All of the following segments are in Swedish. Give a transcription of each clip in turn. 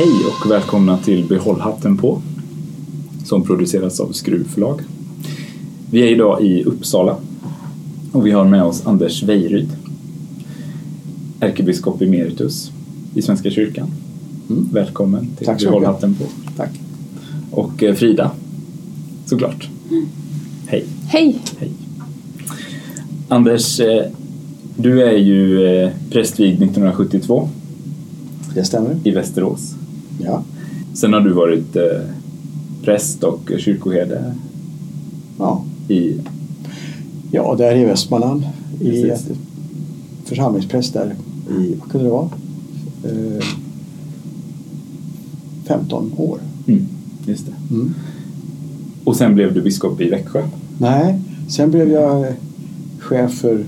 Hej och välkomna till Behåll hatten på som produceras av Skruvförlag. Vi är idag i Uppsala och vi har med oss Anders Wejryd, ärkebiskop emeritus i Svenska kyrkan. Mm. Välkommen till Tack Behåll hatten på. Tack. Och eh, Frida, såklart. Hej. Hej! Hej. Anders, eh, du är ju eh, prästvigd 1972 Det stämmer. i Västerås. Ja. Sen har du varit eh, präst och kyrkoherde Ja. i... ja, där i Västmanland. I Precis. församlingspräst där i, vad kunde det vara? Eh, 15 år. Mm, just det. Mm. Och sen blev du biskop i Växjö. Nej, sen blev jag chef för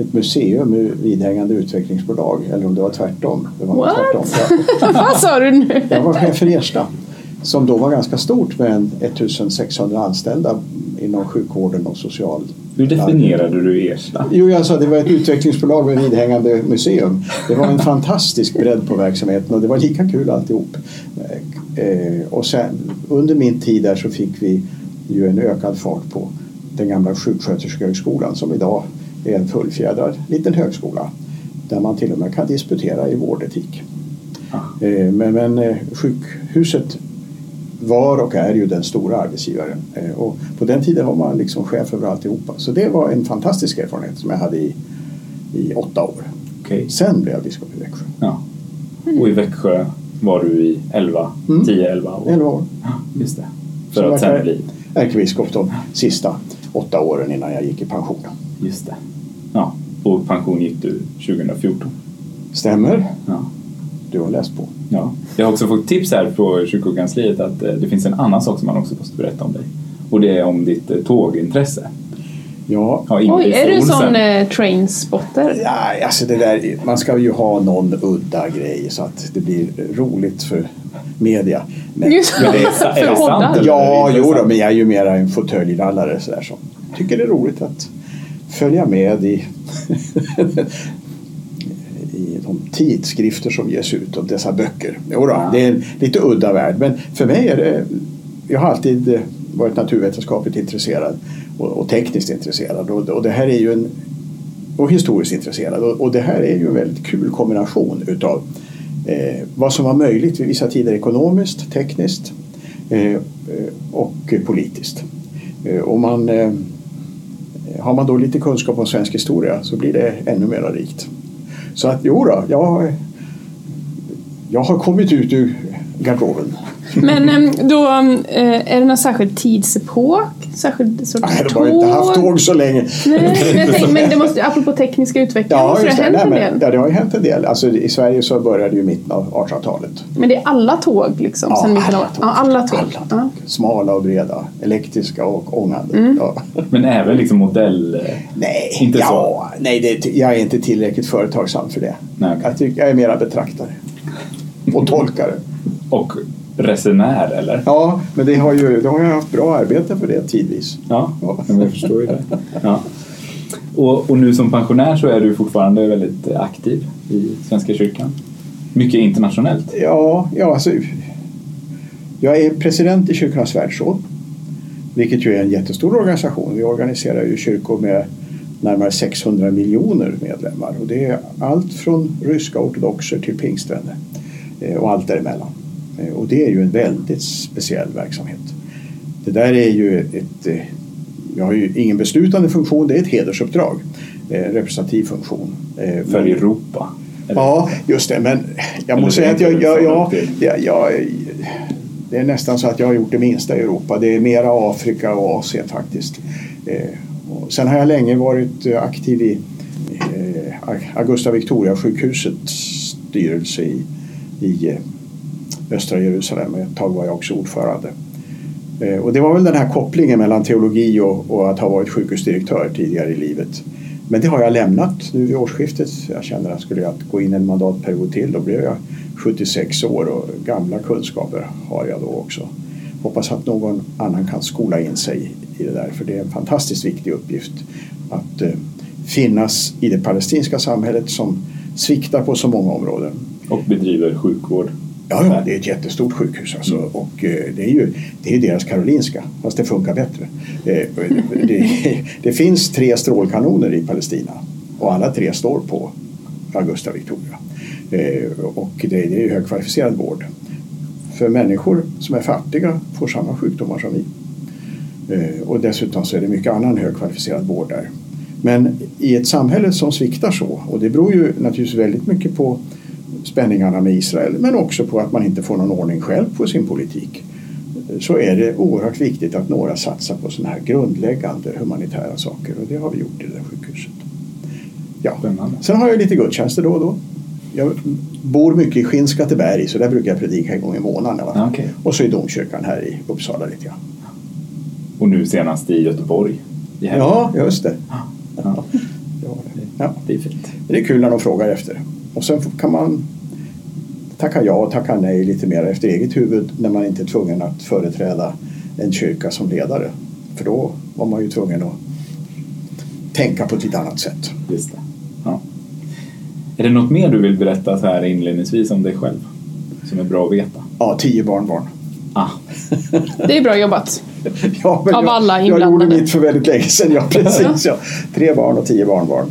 ett museum med vidhängande utvecklingsbolag. Eller om det var tvärtom. Det var What? tvärtom. Ja. Vad sa du nu? Jag var chef för Ersta. Som då var ganska stort med en 1600 anställda inom sjukvården och social Hur definierade du Ersta? Jo, jag sa det var ett utvecklingsbolag med vidhängande museum. Det var en fantastisk bredd på verksamheten och det var lika kul alltihop. Eh, och sen, under min tid där så fick vi ju en ökad fart på den gamla sjuksköterskehögskolan som idag är en fullfjädrad liten högskola där man till och med kan disputera i vårdetik. Ah. Eh, men men eh, sjukhuset var och är ju den stora arbetsgivaren. Eh, Och på den tiden var man liksom chef över alltihopa. Så det var en fantastisk erfarenhet som jag hade i, i åtta år. Okej. Sen blev jag biskop i Växjö. Ja. Och i Växjö var du i 11, Mm. 10-11 år. Elva år. Ja, just det. Så För var att sen bli... ärkebiskop de sista åtta åren innan jag gick i pension. Just det. Ja. Och pension gick du 2014. Stämmer? Ja. Du har läst på. Ja. Jag har också fått tips här på kyrkokansliet att eh, det finns en annan sak som man också måste berätta om dig. Och det är om ditt eh, tågintresse. Ja, Ja, Oj, är du Olsen. sån eh, trainspotter? Ja, alltså det där, man ska ju ha någon udda grej så att det blir roligt för media. Men, Just Men det är, är för det sant? poddar. ja, jo då, men jag är ju mera en fåtöljlallare sådär som tycker det är roligt att följa med i, i de tidskrifter som ges ut och dessa böcker. Jo då, Ja. det är en lite udda värld men för mig är det jag har alltid varit naturvetenskapligt intresserad och, och tekniskt intresserad och, och det här är ju en och historiskt intresserad. Och, och det här är ju en väldigt kul kombination utav eh, vad som var möjligt vid vissa tider ekonomiskt, tekniskt eh, eh, och politiskt. Eh, och man, eh, Eh, har man då lite kunskap om svensk historia så blir det ännu mer rikt. Så att jo då, jag, jag har kommit ut ur garderoben. Men em, då, eh, är det någon särskild tidsepok? Särskild sorts Nej, de har ju inte haft tåg så länge. Nej, men, tänker, men det måste, apropå tekniska utveckling, Ja, måste det ha det. hänt Nej, en del? ja, det har ju hänt en del. Alltså, I Sverige så började ju i mitten av 1800-talet. Men det är alla tåg liksom? Ja, sen alla tåg. Ja, alla tåg. Alla tåg. Ja. Smala och breda, elektriska och ångande. Mm. Ja. Men även liksom modell... eh, Nej, Inte ja, nej det, jag är inte tillräckligt företagsam för det. Nej, okej. jag, tycker, jag är mera betraktare och tolkare. Och resenär eller? Ja, men det har ju, det har jag haft bra arbete för det tidvis. Ja, Ja. jag förstår ju det. Ja. Och, och nu som pensionär så är du fortfarande väldigt aktiv i Svenska kyrkan. Mycket internationellt. Ja, ja alltså, jag är president i Kyrkornas världsråd. Vilket ju är en jättestor organisation. Vi organiserar ju kyrkor med närmare 600 miljoner medlemmar. Och det är allt från ryska ortodoxer till pingstvänner. eh, Och allt däremellan. Eh, Och det är ju en väldigt speciell verksamhet. Det där är ju ett... eh, Jag har ju ingen beslutande funktion, det är ett hedersuppdrag. eh, Representativ funktion. För men- Europa. Eller? Ja, just det. Men jag Eller måste säga att jag, jag, jag, jag, jag, det är nästan så att jag har gjort det minsta i Europa. Det är mera Afrika och Asien faktiskt. Sen har jag länge varit aktiv i Augusta Victoria-sjukhusets styrelse i, i östra Jerusalem. Ett tag var jag också ordförande. Eh, och det var väl den här kopplingen mellan teologi och, och att ha varit sjukhusdirektör tidigare i livet. Men det har jag lämnat nu vid årsskiftet. Jag känner att skulle jag gå in en mandatperiod till då blev jag 76 år och gamla kunskaper har jag då också. Hoppas att någon annan kan skola in sig i det där för det är en fantastiskt viktig uppgift att eh, finnas i det palestinska samhället som sviktar på så många områden. Och bedriver sjukvård. Ja, ja, det är ett jättestort sjukhus alltså. Mm. och eh, det är ju det är deras Karolinska fast det funkar bättre. Eh, det, det finns tre strålkanoner i Palestina och alla tre står på Augusta Victoria. Eh, och det, är ju högkvalificerad vård. För människor som är fattiga får samma sjukdomar som vi. Och dessutom så är det mycket annan högkvalificerad vård där. Men i ett samhälle som sviktar så, och det beror ju naturligtvis väldigt mycket på spänningarna med Israel men också på att man inte får någon ordning själv på sin politik så är det oerhört viktigt att några satsar på sådana här grundläggande humanitära saker och det har vi gjort i det där sjukhuset. Ja. Sen har jag lite gudstjänster då och då. Jag bor mycket i Skinnskatteberg så där brukar jag predika en gång i månaden okej. Och så i domkyrkan här i Uppsala lite grann. Och nu senast i Göteborg. I. Ja, just det. Ja, Ja. Ja. det är fint. Det är kul när de frågar efter. Och sen kan man tacka ja och tacka nej lite mer efter eget huvud när man inte är tvungen att företräda en kyrka som ledare. För då var man ju tvungen att tänka på ett lite annat sätt. Just det. Ja. Är det något mer du vill berätta så här inledningsvis om dig själv? Som är bra att veta? Ja, tio barnbarn. Ah, Det är bra jobbat. Ja, men Av jag, alla jag gjorde inblandade. mitt för väldigt länge sedan. Ja, precis. Ja. Tre barn och tio barnbarn.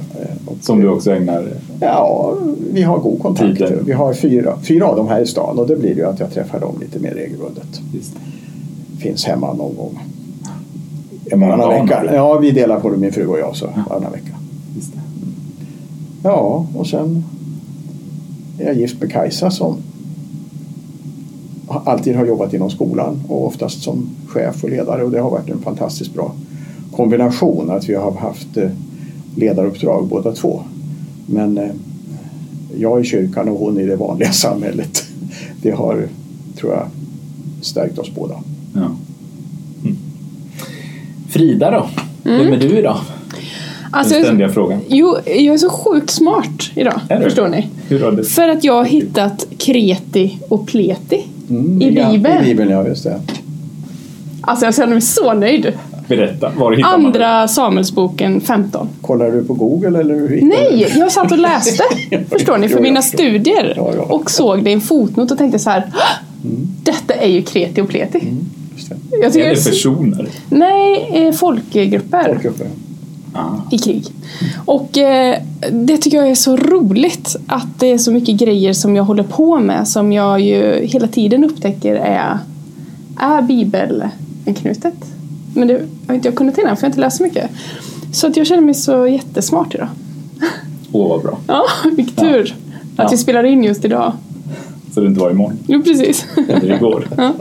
Eh, som du också ägnar... Ja, vi har god kontakt. Tiden. Vi har fyra, fyra av dem här i stan och det blir ju att jag träffar dem lite mer regelbundet. Just. Finns hemma någon gång. Många Varannan vecka. Ja, vi delar på det min fru och jag så varannan vecka. Just det. Ja, och sen är jag gift med Kajsa som alltid har jobbat inom skolan och oftast som chef och ledare och det har varit en fantastiskt bra kombination att vi har haft eh, ledaruppdrag båda två. Men eh, jag i kyrkan och hon i det vanliga samhället. Det har, tror jag, stärkt oss båda. Ja. Mm. Frida då? Vem är du idag? Alltså, Den ständiga frågan. jo, jag är så sjukt smart idag. Du? Förstår ni? Hur har det... För att jag har hittat kreti och pleti i Ja, Bibeln. I Bibeln, ja just det. Alltså jag känner mig så nöjd. Berätta, var hittar man det? Andra Samuelsboken 15. Kollar du på Google eller? hur Nej, du? jag satt och läste. Förstår ni? Jo, För jag mina förstår. studier. Ja, ja. Och såg det i en fotnot och tänkte så här. Mm. Detta är ju kreti och pleti. Det. Jag tycker Är det personer? Nej, eh, folkgrupper Folkgrupper. Ah. i krig. Och eh, det tycker jag är så roligt att det är så mycket grejer som jag håller på med som jag ju hela tiden upptäcker är, är bibelanknutet. Men det har inte jag kunnat innan för jag har inte läst så mycket. Så att jag känner mig så jättesmart idag. Åh, vad bra. Ja, vilken tur att Ja. vi spelar in just idag. Så det inte var imorgon. Jo, precis. Eller igår. Ja.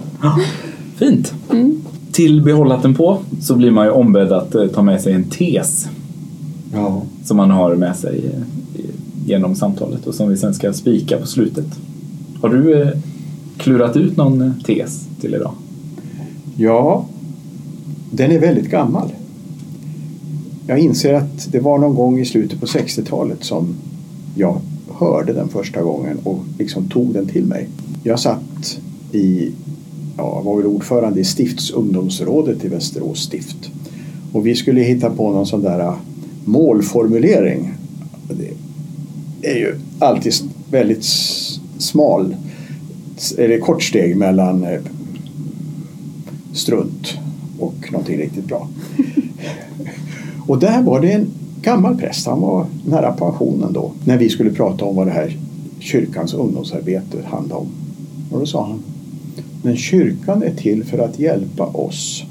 Fint. Mm. Till behållaten på så blir man ju ombedd att eh, ta med sig en tes Ja. som man har med sig eh, genom samtalet och som vi sen ska spika på slutet. Har du eh, klurat ut någon tes till idag? Ja, den är väldigt gammal. Jag inser att det var någon gång i slutet på 60-talet som jag hörde den första gången och liksom tog den till mig. Jag satt i, ja, var väl ordförande i stiftsungdomsrådet i Västerås stift. Och vi skulle hitta på någon sån där äh, målformulering. Det är ju alltid väldigt smal, eller kort steg mellan äh, strunt och någonting riktigt bra. och där var det en gammal präst, han var nära pensionen då, när vi skulle prata om vad det här kyrkans ungdomsarbete handlade om. Och då sa han, men kyrkan är till för att hjälpa oss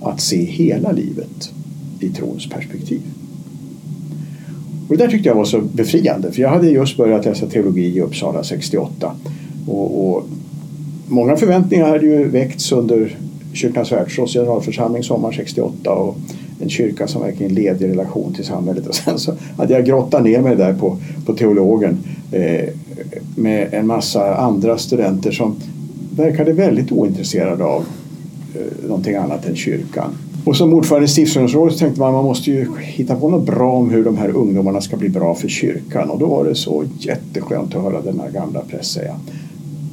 att se hela livet i trons perspektiv. Och det där tyckte jag var så befriande för jag hade just börjat läsa teologi i Uppsala 68 och, och många förväntningar hade ju väckts under Kyrkans världsråds generalförsamling sommar 68 och en kyrka som verkligen levde i relation till samhället. Och sen så hade jag grottat ner mig där på, på teologen eh, med en massa andra studenter som verkade väldigt ointresserade av eh, någonting annat än kyrkan. Och som ordförande i stiftsrådet tänkte man att man måste ju hitta på något bra om hur de här ungdomarna ska bli bra för kyrkan. Och då var det så jätteskönt att höra den här gamla präst säga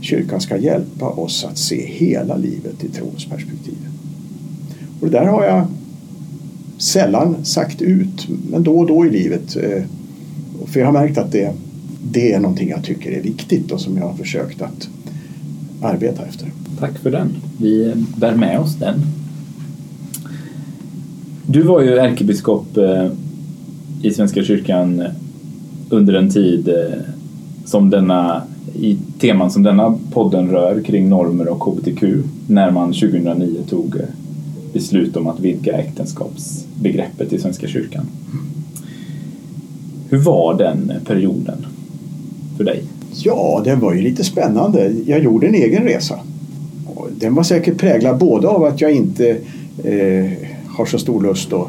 kyrkan ska hjälpa oss att se hela livet i trons perspektiv. Och det där har jag sällan sagt ut, men då och då i livet. Eh, för jag har märkt att det, det är någonting jag tycker är viktigt och som jag har försökt att arbeta efter. Tack för den. Vi bär med oss den. Du var ju ärkebiskop eh, i Svenska kyrkan under en tid eh, som denna, i teman som denna podden rör kring normer och hbtq när man 2009 tog eh, beslut om att vidga äktenskapsbegreppet i Svenska kyrkan. Hur var den perioden för dig? Ja, den var ju lite spännande. Jag gjorde en egen resa. Den var säkert präglad både av att jag inte eh, har så stor lust att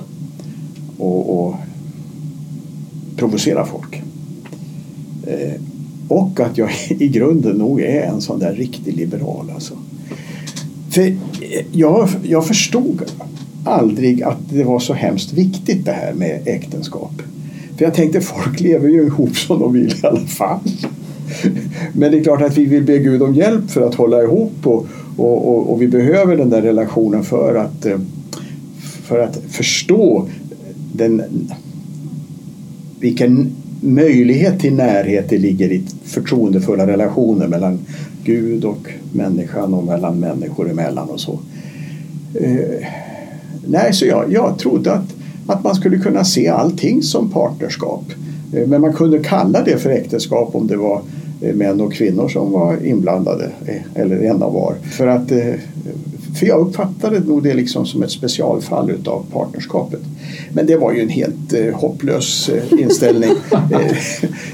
och, och provocera folk. Eh, och att jag i grunden nog är en sån där riktig liberal. Alltså. För eh, jag, jag förstod aldrig att det var så hemskt viktigt det här med äktenskap. För jag tänkte folk lever ju ihop som de vill i alla fall. Men det är klart att vi vill be Gud om hjälp för att hålla ihop och, och, och, och vi behöver den där relationen för att, eh, för att förstå den, vilken möjlighet till närhet det ligger i förtroendefulla relationer mellan Gud och människan och mellan människor emellan och så. Eh, nej, så jag, jag trodde att, att man skulle kunna se allting som partnerskap. Eh, men man kunde kalla det för äktenskap om det var eh, män och kvinnor som var inblandade eh, eller en av var. För, att, eh, för jag uppfattade nog det liksom som ett specialfall utav partnerskapet. Men det var ju en helt eh, hopplös eh, inställning.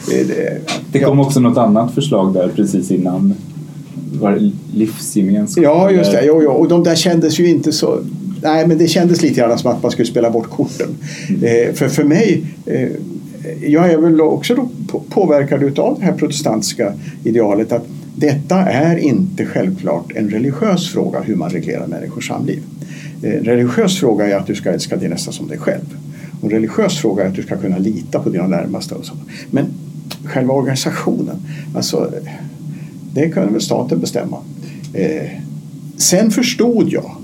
det, det kom också något annat förslag där precis innan var det livsgemenskap? Ja, just det. Jo, jo. Och de där kändes ju inte så... Nej, men det kändes lite grann som att man skulle spela bort korten. Mm. Eh, för, för mig... Eh, jag är väl också då påverkad av det här protestantiska idealet att detta är inte självklart en religiös fråga hur man reglerar människors samliv. En religiös fråga är att du ska älska din nästa som dig själv. Och en religiös fråga är att du ska kunna lita på dina närmaste. Och så. Men själva organisationen, alltså det kunde väl staten bestämma. Eh, sen förstod jag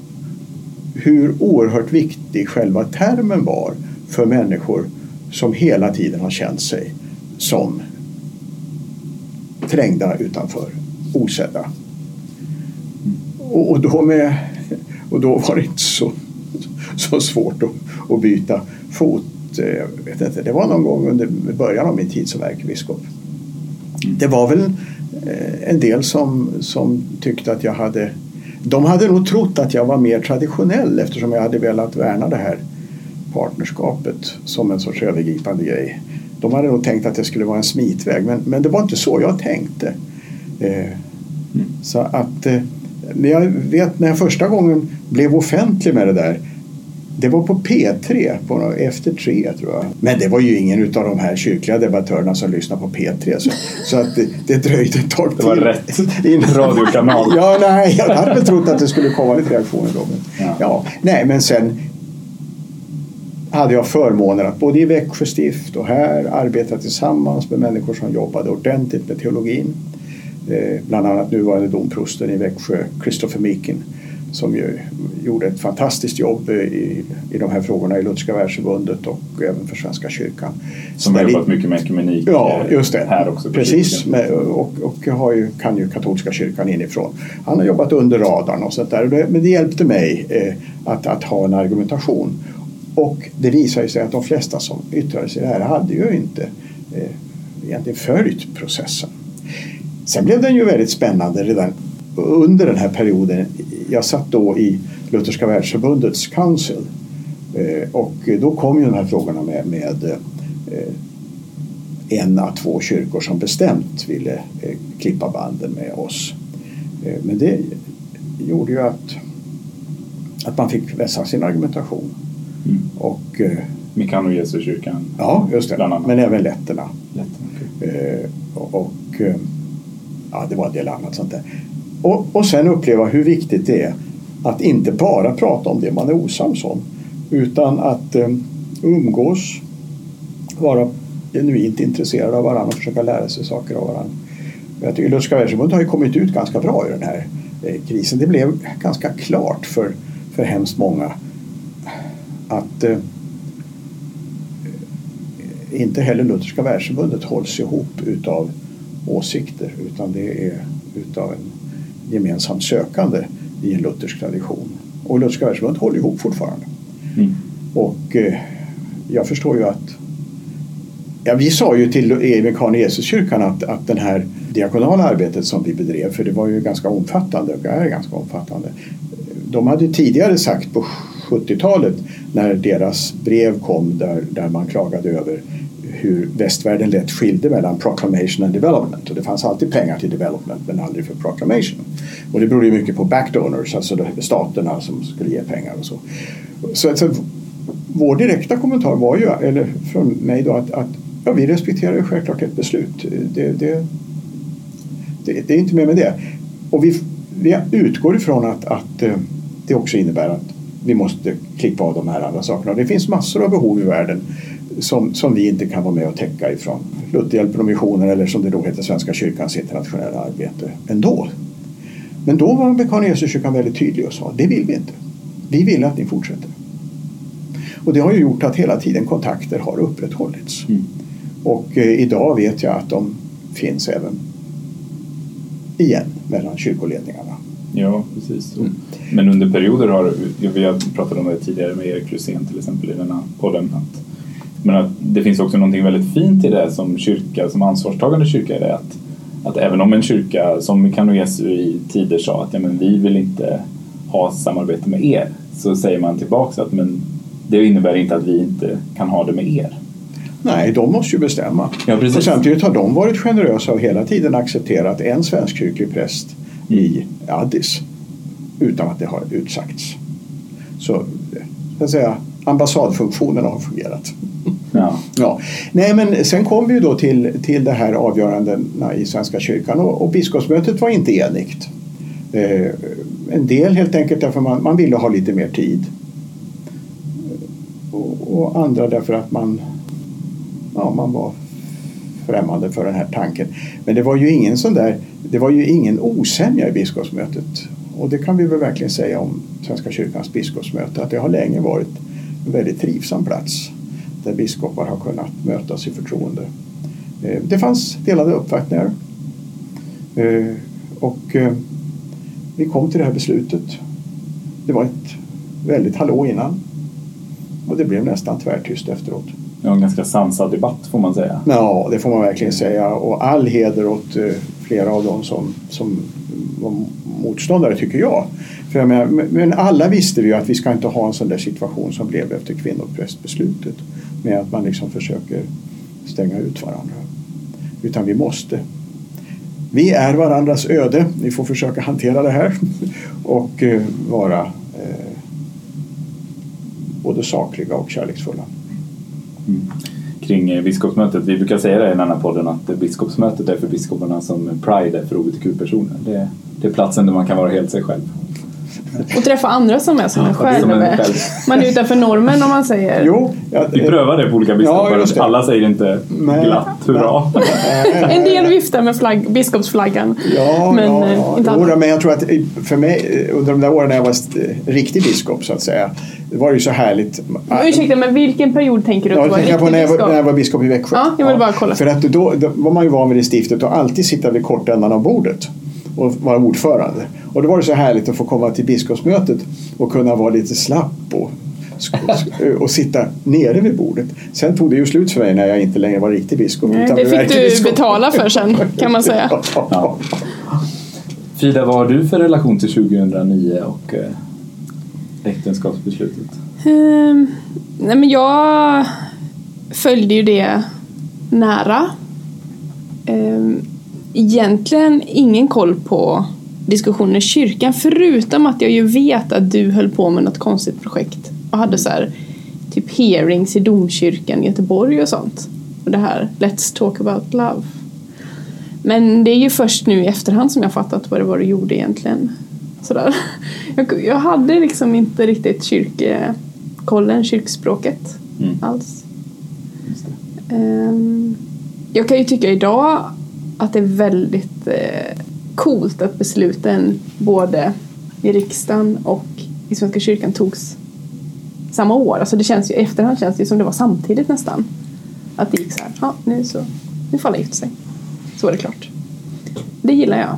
hur oerhört viktig själva termen var för människor som hela tiden har känt sig som trängda utanför, osedda. Och, och, då, med, och då var det inte så, så svårt att, att byta fot. Jag vet inte, det var någon gång under början av min tid som ärkebiskop. Det var väl eh, en del som, som tyckte att jag hade de hade nog trott att jag var mer traditionell eftersom jag hade velat värna det här partnerskapet som en sorts övergripande grej. De hade nog tänkt att det skulle vara en smitväg men, men det var inte så jag tänkte. Eh, så att, eh, men jag vet när jag första gången blev offentlig med det där det var på P3, på, efter tre tror jag. Men det var ju ingen av de här kyrkliga debattörerna som lyssnade på P3. Så, så att det, det dröjde ett tag till. Det var rätt radiokanal. ja, nej, jag hade väl trott att det skulle komma lite reaktioner då. Men, ja. ja. nej, men sen hade jag förmånen att både i Växjö stift och här arbeta tillsammans med människor som jobbade ordentligt med teologin. Eh, bland annat nuvarande domprosten i Växjö, Christopher Mikin som ju gjorde ett fantastiskt jobb i, i de här frågorna i Lutherska världsförbundet och även för Svenska kyrkan. Som har jobbat mycket med ekumenik ja, just det. här också. Precis, med, och, och har ju, kan ju katolska kyrkan inifrån. Han har jobbat under radarn och sånt där. Men det hjälpte mig eh, att, att ha en argumentation. Och det visade sig att de flesta som yttrade sig här hade ju inte eh, egentligen följt processen. Sen blev den ju väldigt spännande redan under den här perioden jag satt då i Lutherska världsförbundets council eh, och då kom ju de här frågorna med, med eh, en av två kyrkor som bestämt ville eh, klippa banden med oss. Eh, men det gjorde ju att, att man fick vässa sin argumentation. Mm. Och, Mikan och Jesuskyrkan? Ja, just det. Men även letterna. letterna okay. och, ja, det var en del annat sånt där. Och, och sen uppleva hur viktigt det är att inte bara prata om det man är osams om utan att eh, umgås, vara genuint intresserad av varandra och försöka lära sig saker av varandra. Jag tycker Lutherska världsförbundet har ju kommit ut ganska bra i den här eh, krisen. Det blev ganska klart för, för hemskt många att eh, inte heller Lutherska världsförbundet hålls ihop utav åsikter utan det är utav en gemensamt sökande i en luthersk tradition. Och Lutherska världsförbundet håller ihop fortfarande. Mm. Och eh, jag förstår ju att Ja, vi sa ju till Evikan Jesuskyrkan att, att den här diakonala arbetet som vi bedrev, för det var ju ganska omfattande och är ganska omfattande. De hade tidigare sagt på 70-talet när deras brev kom där, där man klagade över hur västvärlden lätt skilde mellan proclamation and development. Och det fanns alltid pengar till development men aldrig för proclamation. Och det berodde ju mycket på backdonors, alltså staterna som skulle ge pengar och så. Så, alltså, vår direkta kommentar var ju, eller från mig då, att, att ja, vi respekterar ju självklart ett beslut. Det, det, det, det är inte mer med det. Och vi, vi utgår ifrån att, att eh, det också innebär att vi måste klippa av de här andra sakerna. Det finns massor av behov i världen som, som vi inte kan vara med och täcka ifrån Lutherhjälpen och missionen eller som det då heter Svenska kyrkans internationella arbete ändå. Men då var Mekaniserkyrkan väldigt tydlig och sa det vill vi inte. Vi vill att ni fortsätter. Och det har ju gjort att hela tiden kontakter har upprätthållits. Mm. Och eh, idag vet jag att de finns även igen mellan kyrkoledningarna. Ja, precis. Mm. Men under perioder har, vi har pratat om det tidigare med Erik Lusén till exempel i denna podden, att, men att det finns också någonting väldigt fint i det som kyrka, som ansvarstagande kyrka är det att, att även om en kyrka som Kano Jesu i tider sa att ja, men vi vill inte ha samarbete med er så säger man tillbaks att men det innebär inte att vi inte kan ha det med er. Nej, de måste ju bestämma. Ja, och samtidigt har de varit generösa och hela tiden accepterat en svenskkyrklig präst i Addis utan att det har utsagts. Så, så att säga, ambassadfunktionen har fungerat. Ja. ja. Nej, men sen kom vi då till, till det här avgörandena i Svenska kyrkan och, och biskopsmötet var inte enigt. Eh, en del helt enkelt därför man, man ville ha lite mer tid. Och, och andra därför att man ja, man var främmande för den här tanken. Men det var ju ingen sån där, det var ju ingen osämja i biskopsmötet. Och det kan vi väl verkligen säga om Svenska kyrkans biskopsmöte att det har länge varit en väldigt trivsam plats där biskopar har kunnat mötas i förtroende. Eh, det fanns delade uppfattningar eh, och eh, vi kom till det här beslutet. Det var ett väldigt hallå innan och det blev nästan tvärtyst efteråt ja, en ganska sansad debatt får man säga. Ja, det får man verkligen säga. Och all heder åt eh, flera av dem som, som var motståndare tycker jag. För jag menar, men alla visste vi ju att vi ska inte ha en sån där situation som blev efter kvinnoprästbeslutet. Med att man liksom försöker stänga ut varandra. Utan vi måste. Vi är varandras öde. Vi får försöka hantera det här och eh, vara eh, både sakliga och kärleksfulla. Kring eh, biskopsmötet. Vi brukar säga det i den här podden att biskopsmötet är för biskoparna som Pride är för hbtq-personer. Det, det är platsen där man kan vara helt sig själv. Och träffa andra som är som en själv. Som en själv. Man är utanför normen om man säger. Jo, ja, Vi prövar det på olika biskopar. Ja, Alla säger inte Nej. glatt hurra. en del viftar med flagg, biskopsflaggan. Ja, men ja, ja. inte alla. men jag tror att för mig under de där åren när jag var riktig biskop så att säga. Det var ju så härligt. Ursäkta, men vilken period tänker du ja, att du var på när jag, var, när jag var biskop i Växjö. Ja, jag vill bara kolla. För att då, då var man ju van vid det stiftet att alltid sitta vid kortändan av bordet och vara ordförande. Och då var det så härligt att få komma till biskopsmötet och kunna vara lite slapp och, och sitta nere vid bordet. Sen tog det ju slut för mig när jag inte längre var riktig biskop. Nej, det fick du biskop. betala för sen kan man säga. Ja. Frida, vad har du för relation till 2009 och eh, äktenskapsbeslutet? Um, nej men jag följde ju det nära. Um, egentligen ingen koll på diskussioner i kyrkan förutom att jag ju vet att du höll på med något konstigt projekt och hade så här, typ hearings i domkyrkan i Göteborg och sånt. Och det här Let's talk about love. Men det är ju först nu i efterhand som jag fattat vad det var du gjorde egentligen. Sådär. Jag, jag hade liksom inte riktigt kyrkkollen, kyrkspråket mm. alls. Um, jag kan ju tycka idag att det är väldigt eh, coolt att besluten både i riksdagen och i Svenska kyrkan togs samma år. Alltså det känns ju, i efterhand känns det som det var samtidigt nästan. Att det gick så här, ja nu så, nu får alla gifta sig. Så var det klart. Det gillar jag.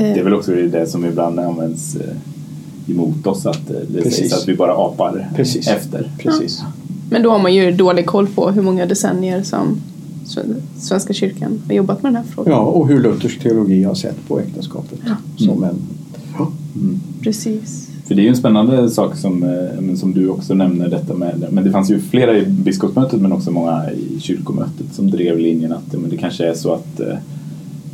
Eh, Det är väl också det som ibland används eh, emot oss att eh, det Precis. sägs att vi bara apar Precis. efter. Precis. Men då har man ju dålig koll på hur många decennier som Svenska kyrkan har jobbat med den här frågan. Ja, och hur luthersk teologi har sett på äktenskapet som en... Ja. Precis. För det är ju en spännande sak som, eh, som du också nämner detta med, men det fanns ju flera i biskopsmötet men också många i kyrkomötet som drev linjen att men det kanske är så att eh,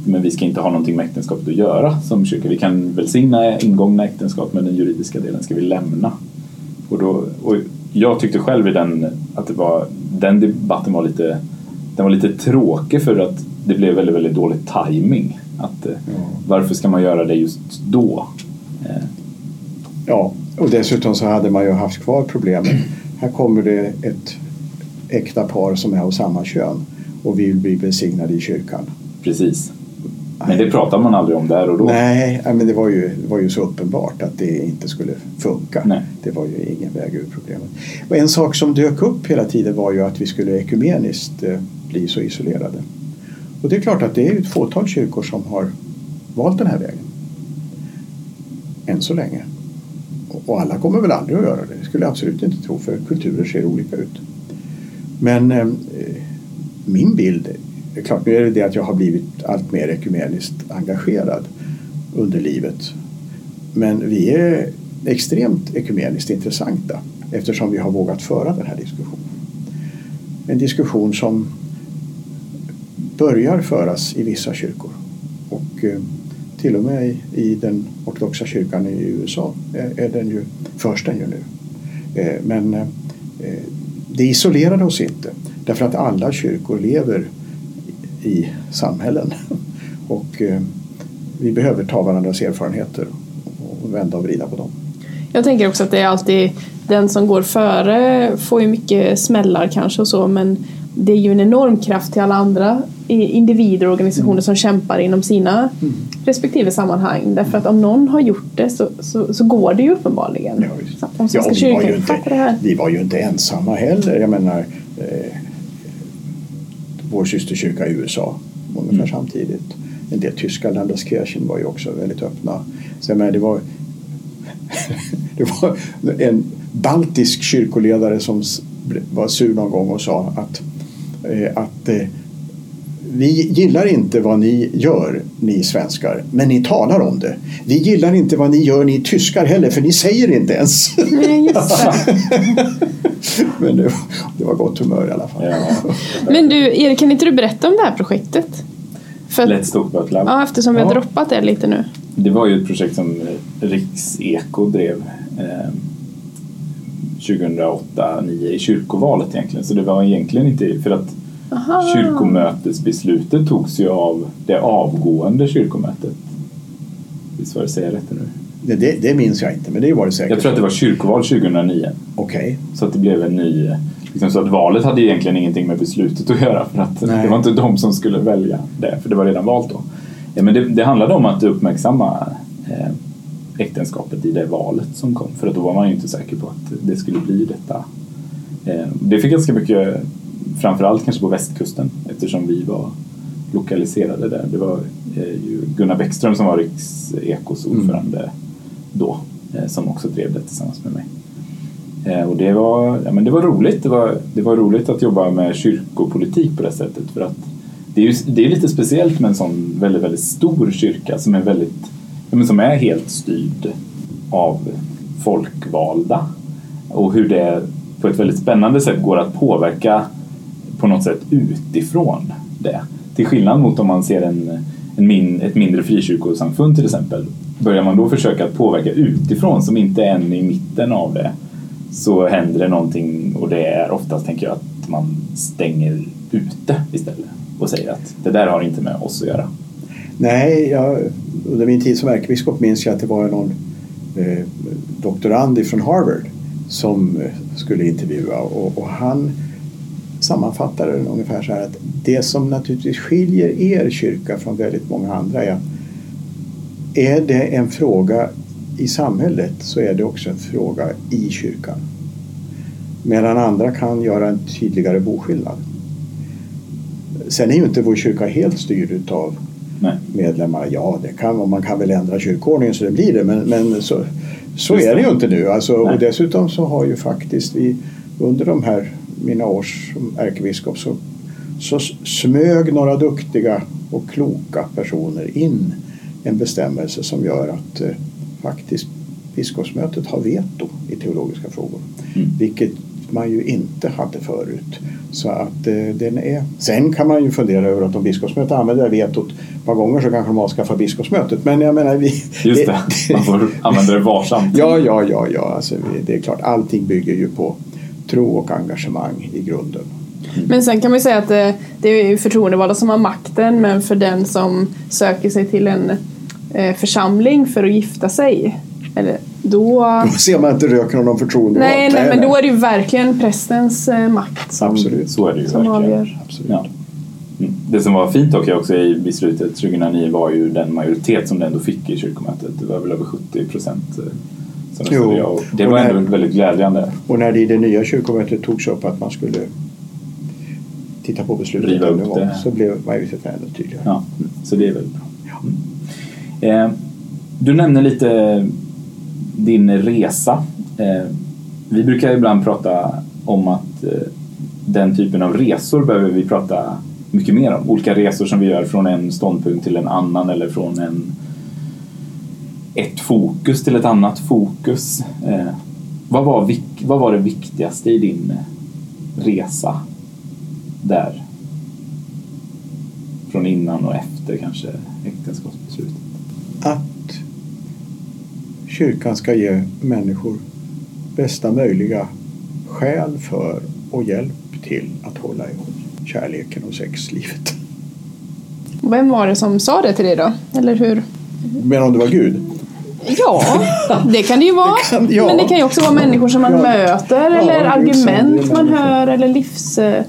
men vi ska inte ha någonting med äktenskapet att göra som kyrka. Vi kan välsigna ingångna äktenskap men den juridiska delen ska vi lämna. Och, då, och jag tyckte själv i den att det var, den debatten var lite, den var lite tråkig för att det blev väldigt, väldigt dålig timing. Att, eh, Varför ska man göra det just då? Eh, Ja, och dessutom så hade man ju haft kvar problemet. Här kommer det ett äkta par som är av samma kön och vill bli välsignade i kyrkan. Precis. Men det pratar man aldrig om där och då. Nej, men det var, ju, det var ju så uppenbart att det inte skulle funka. Nej. Det var ju ingen väg ur problemet. Och en sak som dök upp hela tiden var ju att vi skulle ekumeniskt eh, bli så isolerade. Och det är klart att det är ett fåtal kyrkor som har valt den här vägen. Än så länge. Och- Och alla kommer väl aldrig att göra det. Det skulle jag absolut inte tro för kulturer ser olika ut. Men eh, min bild, är klart nu är det det att jag har blivit allt mer ekumeniskt engagerad under livet. Men vi är extremt ekumeniskt intressanta eftersom vi har vågat föra den här diskussionen. En diskussion som börjar föras i vissa kyrkor och eh, till och med i, i den ortodoxa kyrkan i USA är, är den ju, förs den ju nu. Eh, men eh, det isolerade oss inte därför att alla kyrkor lever i, i samhällen och eh, vi behöver ta varandras erfarenheter och vända och vrida på dem. Jag tänker också att det är alltid den som går före får ju mycket smällar kanske och så men det är ju en enorm kraft till alla andra individer och organisationer Mm. som kämpar inom sina respektive sammanhang. Därför att om någon har gjort det så, så, så går det ju uppenbarligen. Ja, om Ja, vi, var ju inte, vi var ju inte ensamma heller. Jag menar, eh, vår systerkyrka i USA ungefär Mm. samtidigt. En del tyska Landeskirchen var ju också väldigt öppna. Så jag menar, det, var, det var en baltisk kyrkoledare som var sur någon gång och sa att, eh, att eh, vi gillar inte vad ni gör, ni svenskar, men ni talar om det. Vi gillar inte vad ni gör, ni tyskar heller, för ni säger inte ens. Nej, just det. men det, var- det var gott humör i alla fall. Ja. Men du, Erik, kan inte du berätta om det här projektet? För Let's Talk About Love. ja, eftersom vi har Ja. droppat det lite nu. Det var ju ett projekt som Rikseko drev eh, 2008-2009 i kyrkovalet egentligen. Så det var egentligen inte för att Aha. kyrkomötesbeslutet togs ju av det avgående kyrkomötet. Visst var det säga rätt nu? Det, det, det minns jag inte, men det var det säkert. Jag tror att det var kyrkoval 2009. Okej. Så att det blev en ny... Liksom så att valet hade egentligen ingenting med beslutet att göra för att Nej. det var inte de som skulle välja det, för det var redan valt då. Ja, men det, det handlade om att uppmärksamma eh, äktenskapet i det valet som kom, för att då var man ju inte säker på att det skulle bli detta. Eh, det fick ganska mycket, framförallt kanske på västkusten, eftersom vi var lokaliserade där. Det var eh, ju Gunnar Bäckström som var Riksekos ordförande då, eh, som också drev det tillsammans med mig. Eh, Och det var, ja, men det var roligt. Det var, det var roligt att jobba med kyrkopolitik på det sättet. För att det är, ju, det är lite speciellt med en sån väldigt, väldigt stor kyrka som är väldigt, ja, men som är helt styrd av folkvalda. Och hur det på ett väldigt spännande sätt går att påverka på något sätt utifrån det. Till skillnad mot om man ser en, en min, ett mindre frikyrkosamfund till exempel. Börjar man då försöka påverka utifrån som inte är än i mitten av det så händer det någonting och det är oftast tänker jag att man stänger ute istället och säger att det där har inte med oss att göra. Nej, jag, under min tid som ärkebiskop minns jag att det var någon eh, doktorand från Harvard som eh, skulle intervjua och, och han sammanfattade den ungefär så här att det som naturligtvis skiljer er kyrka från väldigt många andra är att är det en fråga i samhället så är det också en fråga i kyrkan. Medan andra kan göra en tydligare boskillnad. Sen är ju inte vår kyrka helt styrd utav Nej. medlemmar. Ja, det kan, man kan väl ändra kyrkoordningen så det blir det men, men så, så Just är det ju inte nu. Alltså, och dessutom så har ju faktiskt vi under de här mina år som ärkebiskop så, så smög några duktiga och kloka personer in en bestämmelse som gör att eh, faktiskt biskopsmötet har veto i teologiska frågor. Mm. Vilket man ju inte hade förut. Så att eh, den är... Sen kan man ju fundera över att om biskopsmötet använder det vetot ett par gånger så kanske de avskaffar biskopsmötet. Men jag menar vi... Just det, man får använda det varsamt. Ja, ja, ja, ja. Alltså, det är klart, allting bygger ju på tro och engagemang i grunden. Men sen kan man ju säga att det, det är ju förtroendevalda som har makten men för den som söker sig till en eh, församling för att gifta sig eller då... Då ser man inte röken av någon förtroendevald. Nej, nej, men då är det ju verkligen prästens eh, makt som, Absolut. Så är det ju som verkligen. avgör. Absolut. Ja. Mm. Det som var fint dock också i beslutet 2009 var ju den majoritet som det ändå fick i kyrkomötet. Det var väl över 70 procent Jo. ja. Och Det var när- ändå väldigt glädjande. Och när det i det nya kyrkomötet togs upp att man skulle titta på beslutet Riva upp gång, det. så blev majoriteten ännu tydligare. Ja, så det är väldigt bra. Mm. Eh, du nämner lite din resa. Eh, vi brukar ibland prata om att eh, den typen av resor behöver vi prata mycket mer om. Olika resor som vi gör från en ståndpunkt till en annan eller från en, ett fokus till ett annat fokus. Eh, vad, var, vad var det viktigaste i din resa där? Från innan och efter kanske äktenskapsbeslutet. Att kyrkan ska ge människor bästa möjliga skäl för och hjälp till att hålla ihop kärleken och sexlivet. Vem var det som sa det till dig då? Eller hur? Men om det var Gud? Ja, det kan det ju vara. Det kan- ja. Men det kan ju också vara människor som man Ja. möter Ja, eller argument man hör eller livs, eh,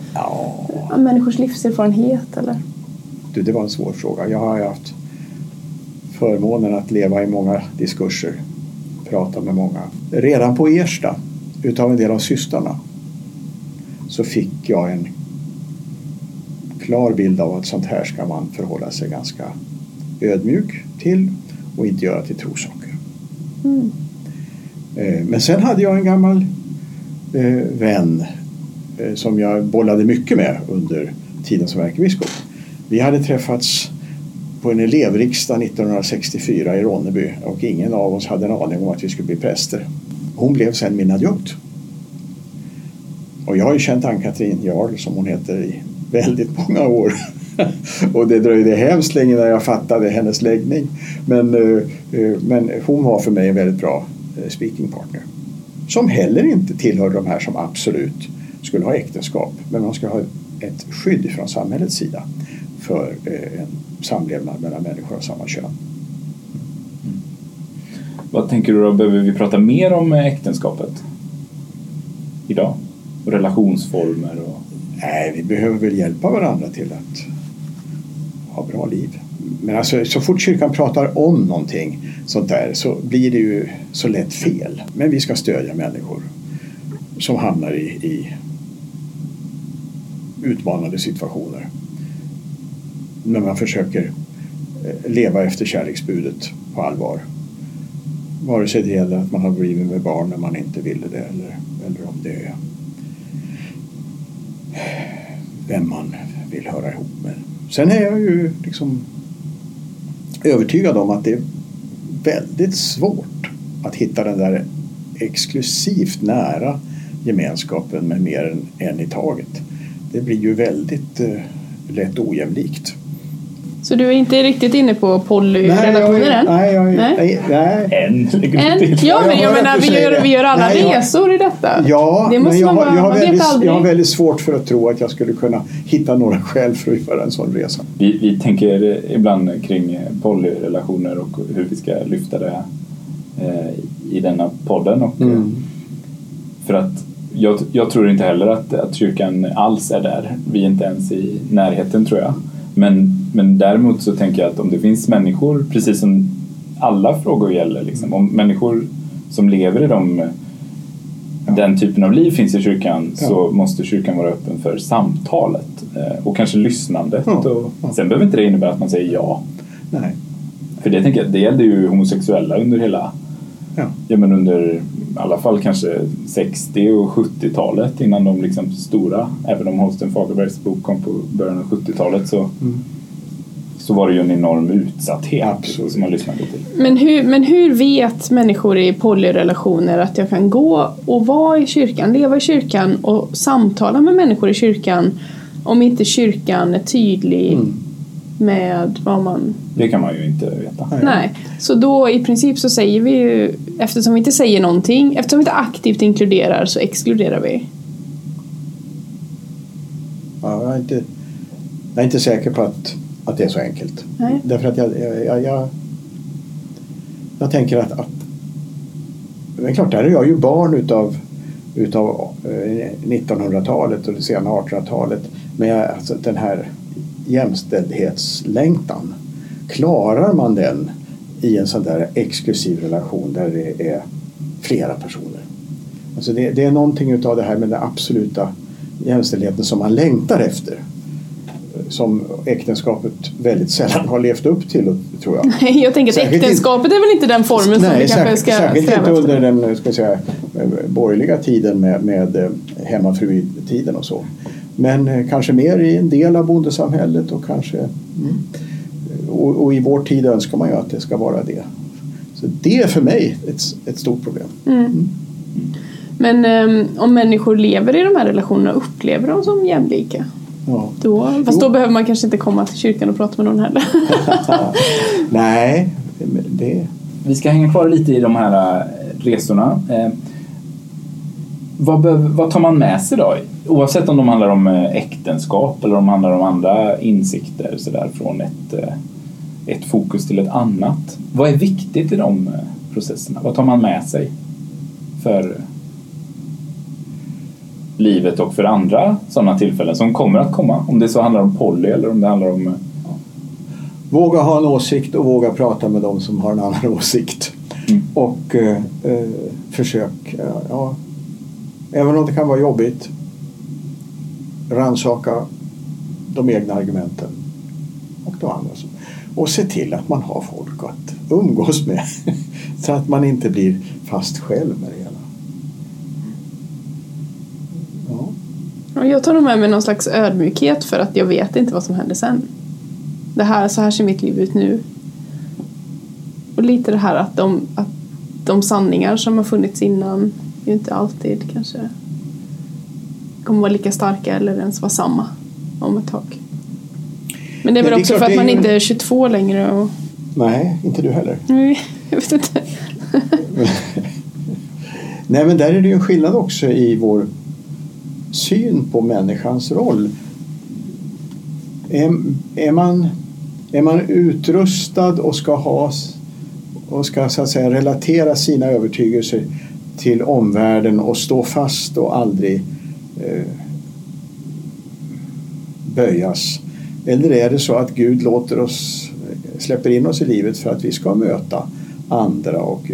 människors livserfarenhet. Eller. du, det var en svår fråga. Jag har haft förmånen att leva i många diskurser, prata med många. Redan på Ersta, utav en del av systrarna, så fick jag en klar bild av att sånt här ska man förhålla sig ganska ödmjuk till och inte göra till trosaker. Mm. Men sen hade jag en gammal eh, vän eh, som jag bollade mycket med under tiden som ärkebiskop. Vi hade träffats på en elevriksdag 1964 i Ronneby och ingen av oss hade en aning om att vi skulle bli präster. Hon blev sen min adjunkt. Och jag har ju känt Ann-Katrin Jarl som hon heter i väldigt många år. och det dröjde hemskt länge innan jag fattade hennes läggning. Men, eh, eh, men hon var för mig en väldigt bra eh, speaking partner. Som heller inte tillhör de här som absolut skulle ha äktenskap. Men man ska ha ett skydd från samhällets sida för en samlevnad mellan människor av samma kön. Vad tänker du då? Behöver vi prata mer om äktenskapet? Idag? Och relationsformer och... Nej, vi behöver väl hjälpa varandra till att ha bra liv. Men alltså, så fort kyrkan pratar om någonting sånt där så blir det ju så lätt fel. Men vi ska stödja människor som hamnar i, i utmanande situationer. När man försöker eh, leva efter kärleksbudet på allvar. Vare sig det gäller att man har blivit med barn när man inte ville det eller, eller om det är vem man vill höra ihop med. Sen är jag ju liksom övertygad om att det är väldigt svårt att hitta den där exklusivt nära gemenskapen med mer än en i taget. Det blir ju väldigt eh, lätt ojämlikt. Så du är inte riktigt inne på polyrelationer än? nej, jag, Nej. nej, nej. En ja, men jag menar, vi gör, vi gör alla Nej, jag- resor i detta. Ja, det måste men jag, man jag, har väldigt, jag har väldigt svårt för att tro att jag skulle kunna hitta några skäl för att göra en sån resa. Vi, vi tänker ibland kring polyrelationer och hur vi ska lyfta det eh, i denna podden. Och, Mm. eh, För att jag, jag tror inte heller att, att kyrkan alls är där. Vi är inte ens i närheten tror jag. Men, men däremot så tänker jag att om det finns människor, precis som alla frågor gäller, liksom, om människor som lever i de, den typen av liv finns i kyrkan Ja. så måste kyrkan vara öppen för samtalet eh, och kanske lyssnandet. Ja. Och, Ja. Sen behöver inte det innebära att man säger ja. Nej. För det tänker jag, det gällde ju homosexuella under hela, Ja. ja men under i alla fall kanske 60 och 70-talet innan de liksom stora, även om Holsten Fagerbergs bok kom på början av 70-talet så, Mm. Så var det ju en enorm utsatthet Absolut. som man lyssnade till. Men hur, men hur vet människor i polyrelationer att jag kan gå och vara i kyrkan, leva i kyrkan och samtala med människor i kyrkan om inte kyrkan är tydlig Mm. med vad man... Det kan man ju inte veta. Nej. Så då i princip så säger vi ju, eftersom vi inte säger någonting, eftersom vi inte aktivt inkluderar så exkluderar vi. Ja, jag, är inte, jag är inte säker på att, att det är så enkelt. Nej. Därför att jag, jag, jag, jag, tänker att, att är klart, där är jag ju barn utav, utav eh, 1900-talet och det sena 1800-talet. Men jag, alltså, den här jämställdhetslängtan, klarar man den i en sån där exklusiv relation där det är flera personer? Alltså det, det är någonting utav det här med den absoluta jämställdheten som man längtar efter. Som äktenskapet väldigt sällan har levt upp till, tror jag. Nej, jag tänker att Särskilt äktenskapet är väl inte den formen som vi Nej, kanske särskilt, ska särskilt sträva inte efter. under den ska säga, borgerliga tiden med, med eh, hemmafrutiden och så. Men eh, kanske mer i en del av bondesamhället och kanske mm, och, och i vår tid önskar man ju att det ska vara det. Så det är för mig ett, ett stort problem. Mm. Men ehm, om människor lever i de här relationerna, upplever de som jämlika? Ja. Då, fast Jo. då behöver man kanske inte komma till kyrkan och prata med någon heller. Nej, det, Vi ska hänga kvar lite i de här eh, resorna. Eh, vad, behöver, vad tar man med sig då? Oavsett om de handlar om eh, äktenskap eller om de handlar om andra insikter så där, från ett, eh, ett fokus till ett annat. Vad är viktigt i de processerna? Vad tar man med sig för livet och för andra sådana tillfällen som kommer att komma? Om det så handlar om poly eller om det handlar om eh, våga ha en åsikt och våga prata med dem som har en annan åsikt. Mm. Och eh, eh, försök, eh, ja, även om det kan vara jobbigt, rannsaka de egna argumenten och de andra. Och se till att man har folk att umgås med så att man inte blir fast själv med det hela. Ja. Och jag tar nog med mig någon slags ödmjukhet för att jag vet inte vad som händer sen. Det här, så här ser mitt liv ut nu. Och lite det här att de, att de sanningar som har funnits innan ju inte alltid kanske kommer vara lika starka eller ens vara samma om ett tag. Men det är väl är också för att man inte är 22 längre och... Nej, inte du heller. Nej, jag vet inte. Nej, men där är det ju en skillnad också i vår syn på människans roll. Är, är, man, är man utrustad och ska ha och ska så att säga relatera sina övertygelser till omvärlden och stå fast och aldrig eh, böjas? Eller är det så att Gud låter oss, eh, släpper in oss i livet för att vi ska möta andra och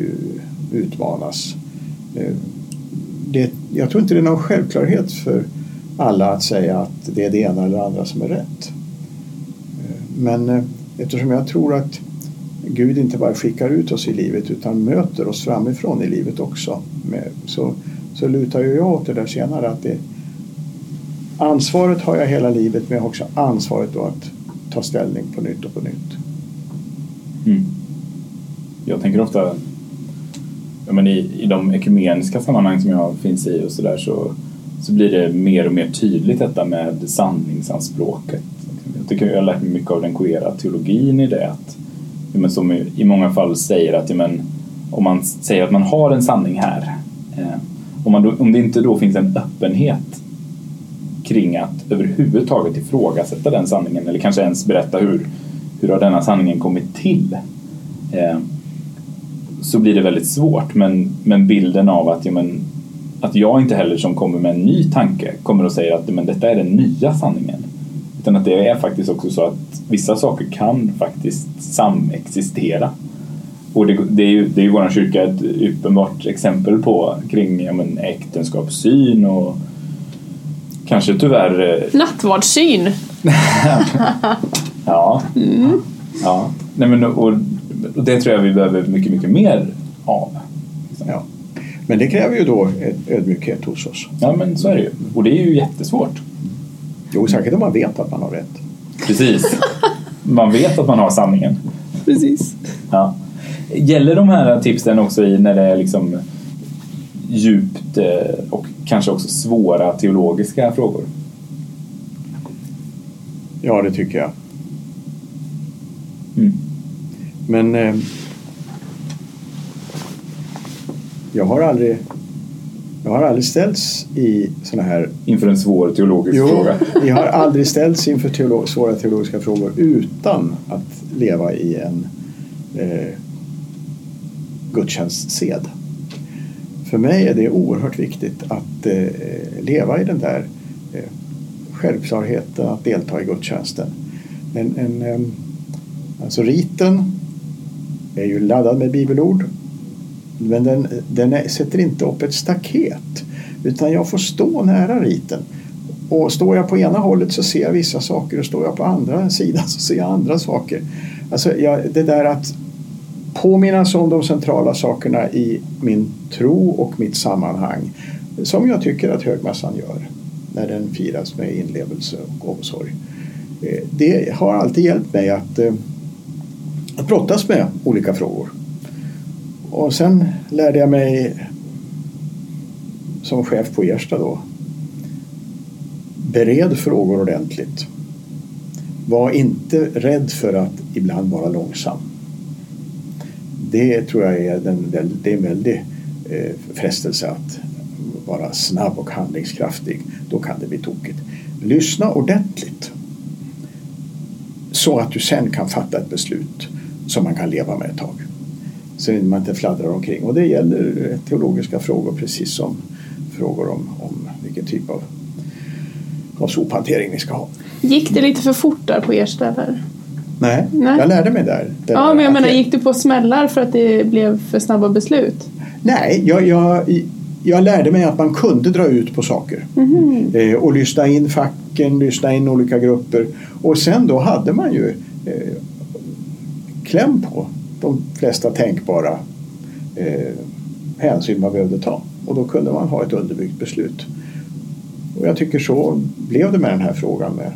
utmanas? Eh, utmanas? är ett jag tror inte det är någon självklarhet för alla att säga att det är det ena eller andra som är rätt. Men eh, eftersom jag tror att Gud inte bara skickar ut oss i livet utan möter oss framifrån i livet också så, så lutar ju jag åt det där senare att det, ansvaret har jag hela livet men jag har också ansvaret då att ta ställning på nytt och på nytt. Mm. Jag tänker ofta men i, i de ekumeniska sammanhang som jag finns i och sådär så, så blir det mer och mer tydligt detta med sanningsanspråket. Jag tycker jag har lärt mig mycket av den queera teologin i det. Att, ja, men som i, i många fall säger att ja, men, om man säger att man har en sanning här eh, om, man då, om det inte då finns en öppenhet kring att överhuvudtaget ifrågasätta den sanningen eller kanske ens berätta hur, hur har denna sanningen kommit till eh, så blir det väldigt svårt men, men bilden av att, ja, men, att jag inte heller som kommer med en ny tanke kommer och säger att men, detta är den nya sanningen utan att det är faktiskt också så att vissa saker kan faktiskt samexistera och det, det är ju, det är ju vår kyrka ett uppenbart exempel på kring ja, men, äktenskapssyn och kanske tyvärr eh, Nattvardssyn. Ja. ja. Nej, men, och det tror jag vi behöver mycket, mycket mer av. Liksom. Ja. Men det kräver ju då ett ödmjukhet hos oss. Ja, men så är det ju. Och det är ju jättesvårt. Jo, säkert om man vet att man har rätt. Precis. Man vet att man har sanningen. Precis. Ja. Gäller de här tipsen också i när det är liksom djupt eh, och kanske också svåra teologiska frågor? Ja, det tycker jag. Mm. Men eh, jag har aldrig jag har aldrig ställts i såna här... Inför en svår teologisk Jo, fråga? jag har aldrig ställts inför teolo svåra teologiska frågor utan att leva i en eh, gudstjänstsed. För mig är det oerhört viktigt att eh, leva i den där eh, självklarheten att delta i gudstjänsten. En, en, eh, alltså riten är ju laddad med bibelord men den, den är, sätter inte upp ett staket utan jag får stå nära riten. Och står jag på ena hållet så ser jag vissa saker och står jag på andra sidan så ser jag andra saker. Alltså jag, det där att påminnas om de centrala sakerna i min tro och mitt sammanhang som jag tycker att högmässan gör när den firas med inlevelse och omsorg. Eh, det har alltid hjälpt mig att, eh, att brottas med olika frågor. Och sen lärde jag mig som chef på Ersta då bered frågor ordentligt. Var inte rädd för att ibland vara långsam. Det tror jag är, den, det är en väldig eh, frestelse att vara snabb och handlingskraftig. Då kan det bli tokigt. Lyssna ordentligt så att du sen kan fatta ett beslut som man kan leva med ett tag så man inte fladdrar omkring. Och det gäller teologiska frågor precis som frågor om, om vilken typ av, av sophantering ni ska ha. Gick det lite för fort där på er ställe? Nej, Nej, jag lärde mig där. Ja, men jag menar, gick du på smällar för att det blev för snabba beslut? Nej, jag, jag, jag lärde mig att man kunde dra ut på saker. Mm. Eh, och lyssna in facken, lyssna in olika grupper. Och sen då hade man ju eh, kläm på de flesta tänkbara eh, hänsyn man behövde ta. Och då kunde man ha ett underbyggt beslut. Och jag tycker så blev det med den här frågan. Med.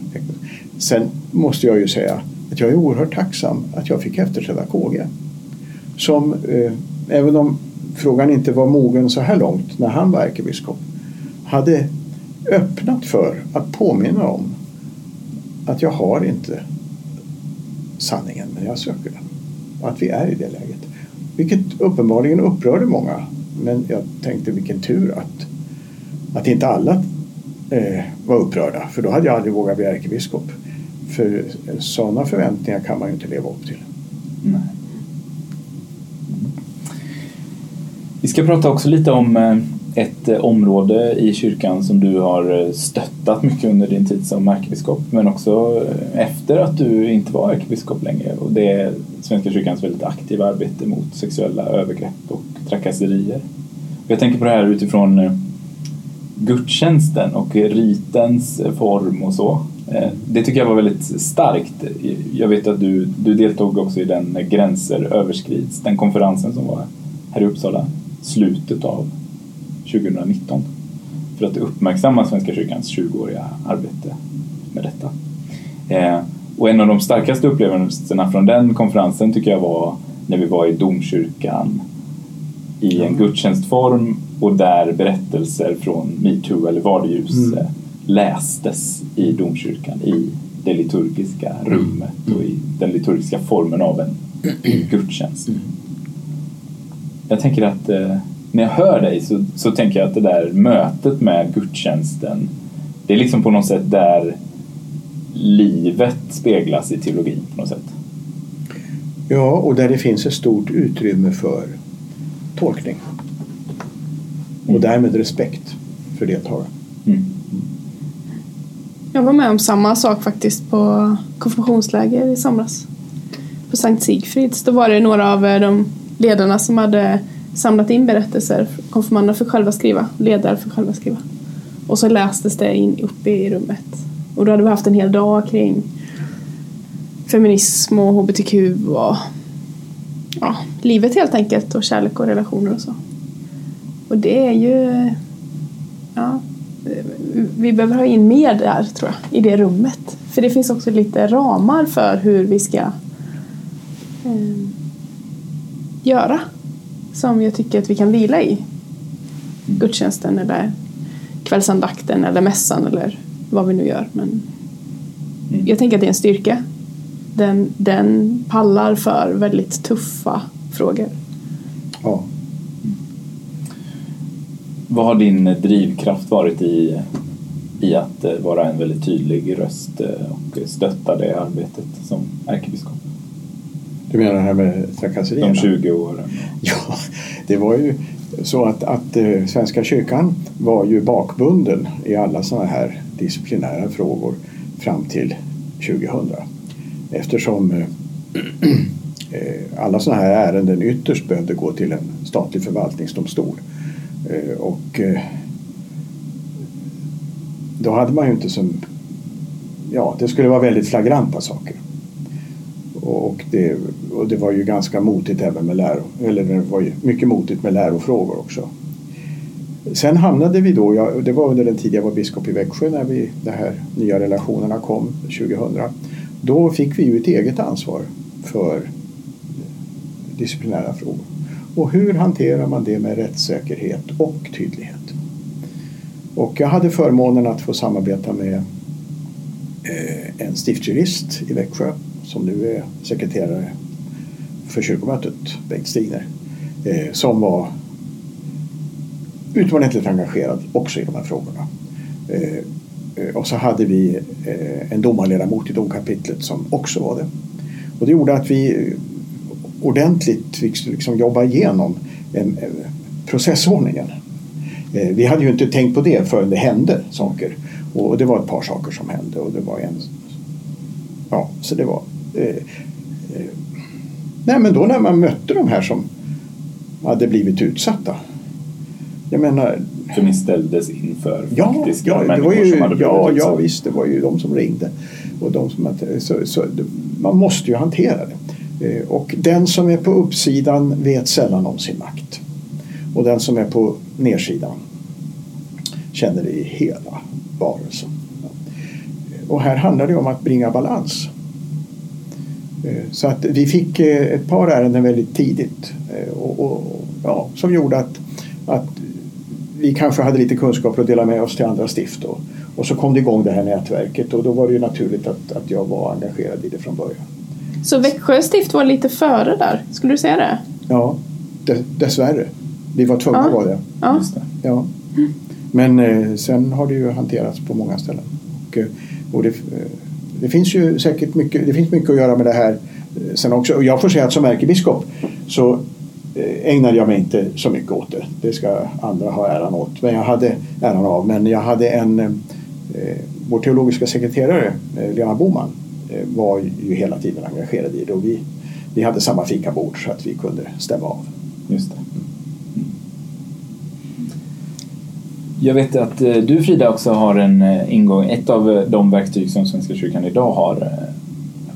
Sen måste jag ju säga att jag är oerhört tacksam att jag fick efterträda KG. Som, eh, även om frågan inte var mogen så här långt när han var ärkebiskop, hade öppnat för att påminna om att jag har inte sanningen men jag söker den och att vi är i det läget. Vilket uppenbarligen upprörde många. Men jag tänkte vilken tur att, att inte alla eh, var upprörda. För då hade jag aldrig vågat bli ärkebiskop. För sådana förväntningar kan man ju inte leva upp till. Nej. Vi ska prata också lite om eh, ett eh, område i kyrkan som du har eh, stöttat mycket under din tid som ärkebiskop men också eh, efter att du inte var ärkebiskop längre och det är Svenska kyrkans väldigt aktiva arbete mot sexuella övergrepp och trakasserier. Jag tänker på det här utifrån gudstjänsten och ritens form och så. Det tycker jag var väldigt starkt. Jag vet att du, du deltog också i den Gränser överskrids, den konferensen som var här i Uppsala slutet av 2019 för att uppmärksamma Svenska kyrkans 20-åriga arbete med detta. Eh, och en av de starkaste upplevelserna från den konferensen tycker jag var när vi var i domkyrkan i en gudstjänstform och där berättelser från metoo eller Vardeljus mm. lästes i domkyrkan i det liturgiska rummet och i den liturgiska formen av en gudstjänst. Mm. Jag tänker att eh, när jag hör dig så, så tänker jag att det där mötet med gudstjänsten det är liksom på något sätt där livet speglas i teologin på något sätt. Ja, och där det finns ett stort utrymme för tolkning. Och mm. därmed respekt för deltagaren. Mm. Jag var med om samma sak faktiskt på konfirmationsläger i somras. På Sankt Sigfrids. Då var det några av de ledarna som hade samlat in berättelser. Konfirmanderna fick själva skriva, ledare fick själva skriva. Och så lästes det in uppe i rummet. Och då hade vi haft en hel dag kring feminism och hbtq och ja, livet helt enkelt och kärlek och relationer och så. Och det är ju ja, vi behöver ha in mer där tror jag, i det rummet. För det finns också lite ramar för hur vi ska eh, göra som jag tycker att vi kan vila i. Gudstjänsten eller kvällsandakten eller mässan eller vad vi nu gör. Men Mm. jag tänker att det är en styrka. Den, den pallar för väldigt tuffa frågor. Ja. Vad har din drivkraft varit i, i att eh, vara en väldigt tydlig röst eh, och stötta det arbetet som ärkebiskop? Du menar det här med trakasserierna? De 20 åren. Ja, det var ju så att, att eh, Svenska kyrkan var ju bakbunden i alla sådana här disciplinära frågor fram till 2000. Eftersom eh, eh, alla sådana här ärenden ytterst behövde gå till en statlig förvaltningsdomstol. Och då hade man ju inte som... Ja, det skulle vara väldigt flagranta saker. Och det, och det var ju ganska motigt även med läro, eller det var ju mycket motigt med lärofrågor också. Sen hamnade vi då, jag, det var under den tid jag var biskop i Växjö när vi, de här nya relationerna kom 2000. Då fick vi ju ett eget ansvar för disciplinära frågor. Och hur hanterar man det med rättssäkerhet och tydlighet? Och jag hade förmånen att få samarbeta med eh, en stiftsjurist i Växjö som nu är sekreterare för kyrkomötet, Bengt Stigner, eh, som var utomordentligt engagerad också i de här frågorna. Eh, eh, och så hade vi eh, en domarledamot i domkapitlet som också var det. Och det gjorde att vi ordentligt fick liksom jobba igenom en, en processordningen. Eh, vi hade ju inte tänkt på det förrän det hände saker. Och det var ett par saker som hände och det var en... Ja, så det var... Eh, eh, nej men då när man mötte de här som hade blivit utsatta. Jag menar... För ni ställdes inför Ja, faktiska ja, människor ju, som hade blivit ja, ja visst, det var ju de som ringde. Och de som, så, så, man måste ju hantera det. Eh, Och den som är på uppsidan vet sällan om sin makt. Och den som är på nedsidan känner det i hela varelsen. Och här handlar det om att bringa balans. Eh, Så att vi fick eh, ett par ärenden väldigt tidigt eh, och, och, ja, som gjorde att, att vi kanske hade lite kunskaper att dela med oss till andra stift. Och, och så kom det igång det här nätverket och då var det ju naturligt att, att jag var engagerad i det från början. Så Växjö stift var lite före där, skulle du säga det? Ja, dess, dessvärre. Vi var tvungna Ja. att vara det. Ja. Just det. Ja. Men eh, sen har det ju hanterats på många ställen. Och, och det, eh, det finns ju säkert mycket, det finns mycket att göra med det här eh, sen också. Och jag får säga att som ärkebiskop så eh, ägnade jag mig inte så mycket åt det. Det ska andra ha äran åt. Men jag hade äran av. Men jag hade en, eh, eh vår teologiska sekreterare eh, Lena Boman eh, var ju hela tiden engagerad i det. Och vi, vi hade samma fikabord så att vi kunde stämma av. Just det. Jag vet att eh, du Frida också har en eh, ingång, ett av eh, de verktyg som Svenska kyrkan idag har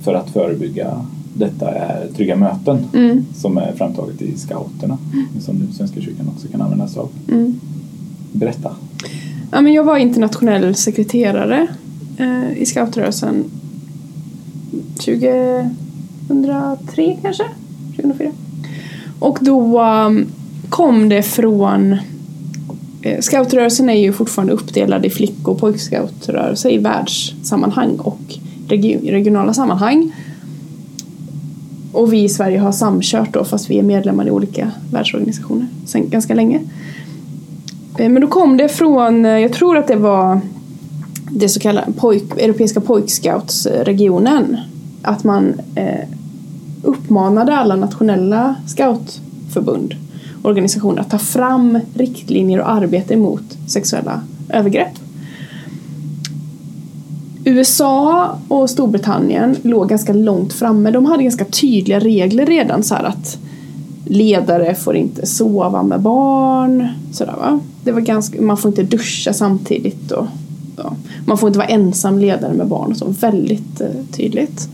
för att förebygga detta är trygga möten Mm. som är framtaget i scouterna som nu Svenska kyrkan också kan använda sig av. Mm. Berätta. Ja, men jag var internationell sekreterare eh, i scoutrörelsen 2003 kanske? 2004. Och då um, kom det från Eh, scoutrörelsen är ju fortfarande uppdelad i flick och pojkscoutrörelse i världssammanhang och regionala sammanhang. Och vi i Sverige har samkört då fast vi är medlemmar i olika världsorganisationer sen ganska länge. Eh, men då kom det från, eh, jag tror att det var det så kallade pojk, Europeiska pojkscoutsregionen. Att man eh, uppmanade alla nationella scoutförbund organisationer att ta fram riktlinjer och arbete mot sexuella övergrepp. USA och Storbritannien låg ganska långt framme. De hade ganska tydliga regler redan så här att ledare får inte sova med barn. Sådär, va? Det var ganska, man får inte duscha samtidigt. Och, ja. Man får inte vara ensam ledare med barn. Och så, väldigt eh, tydligt.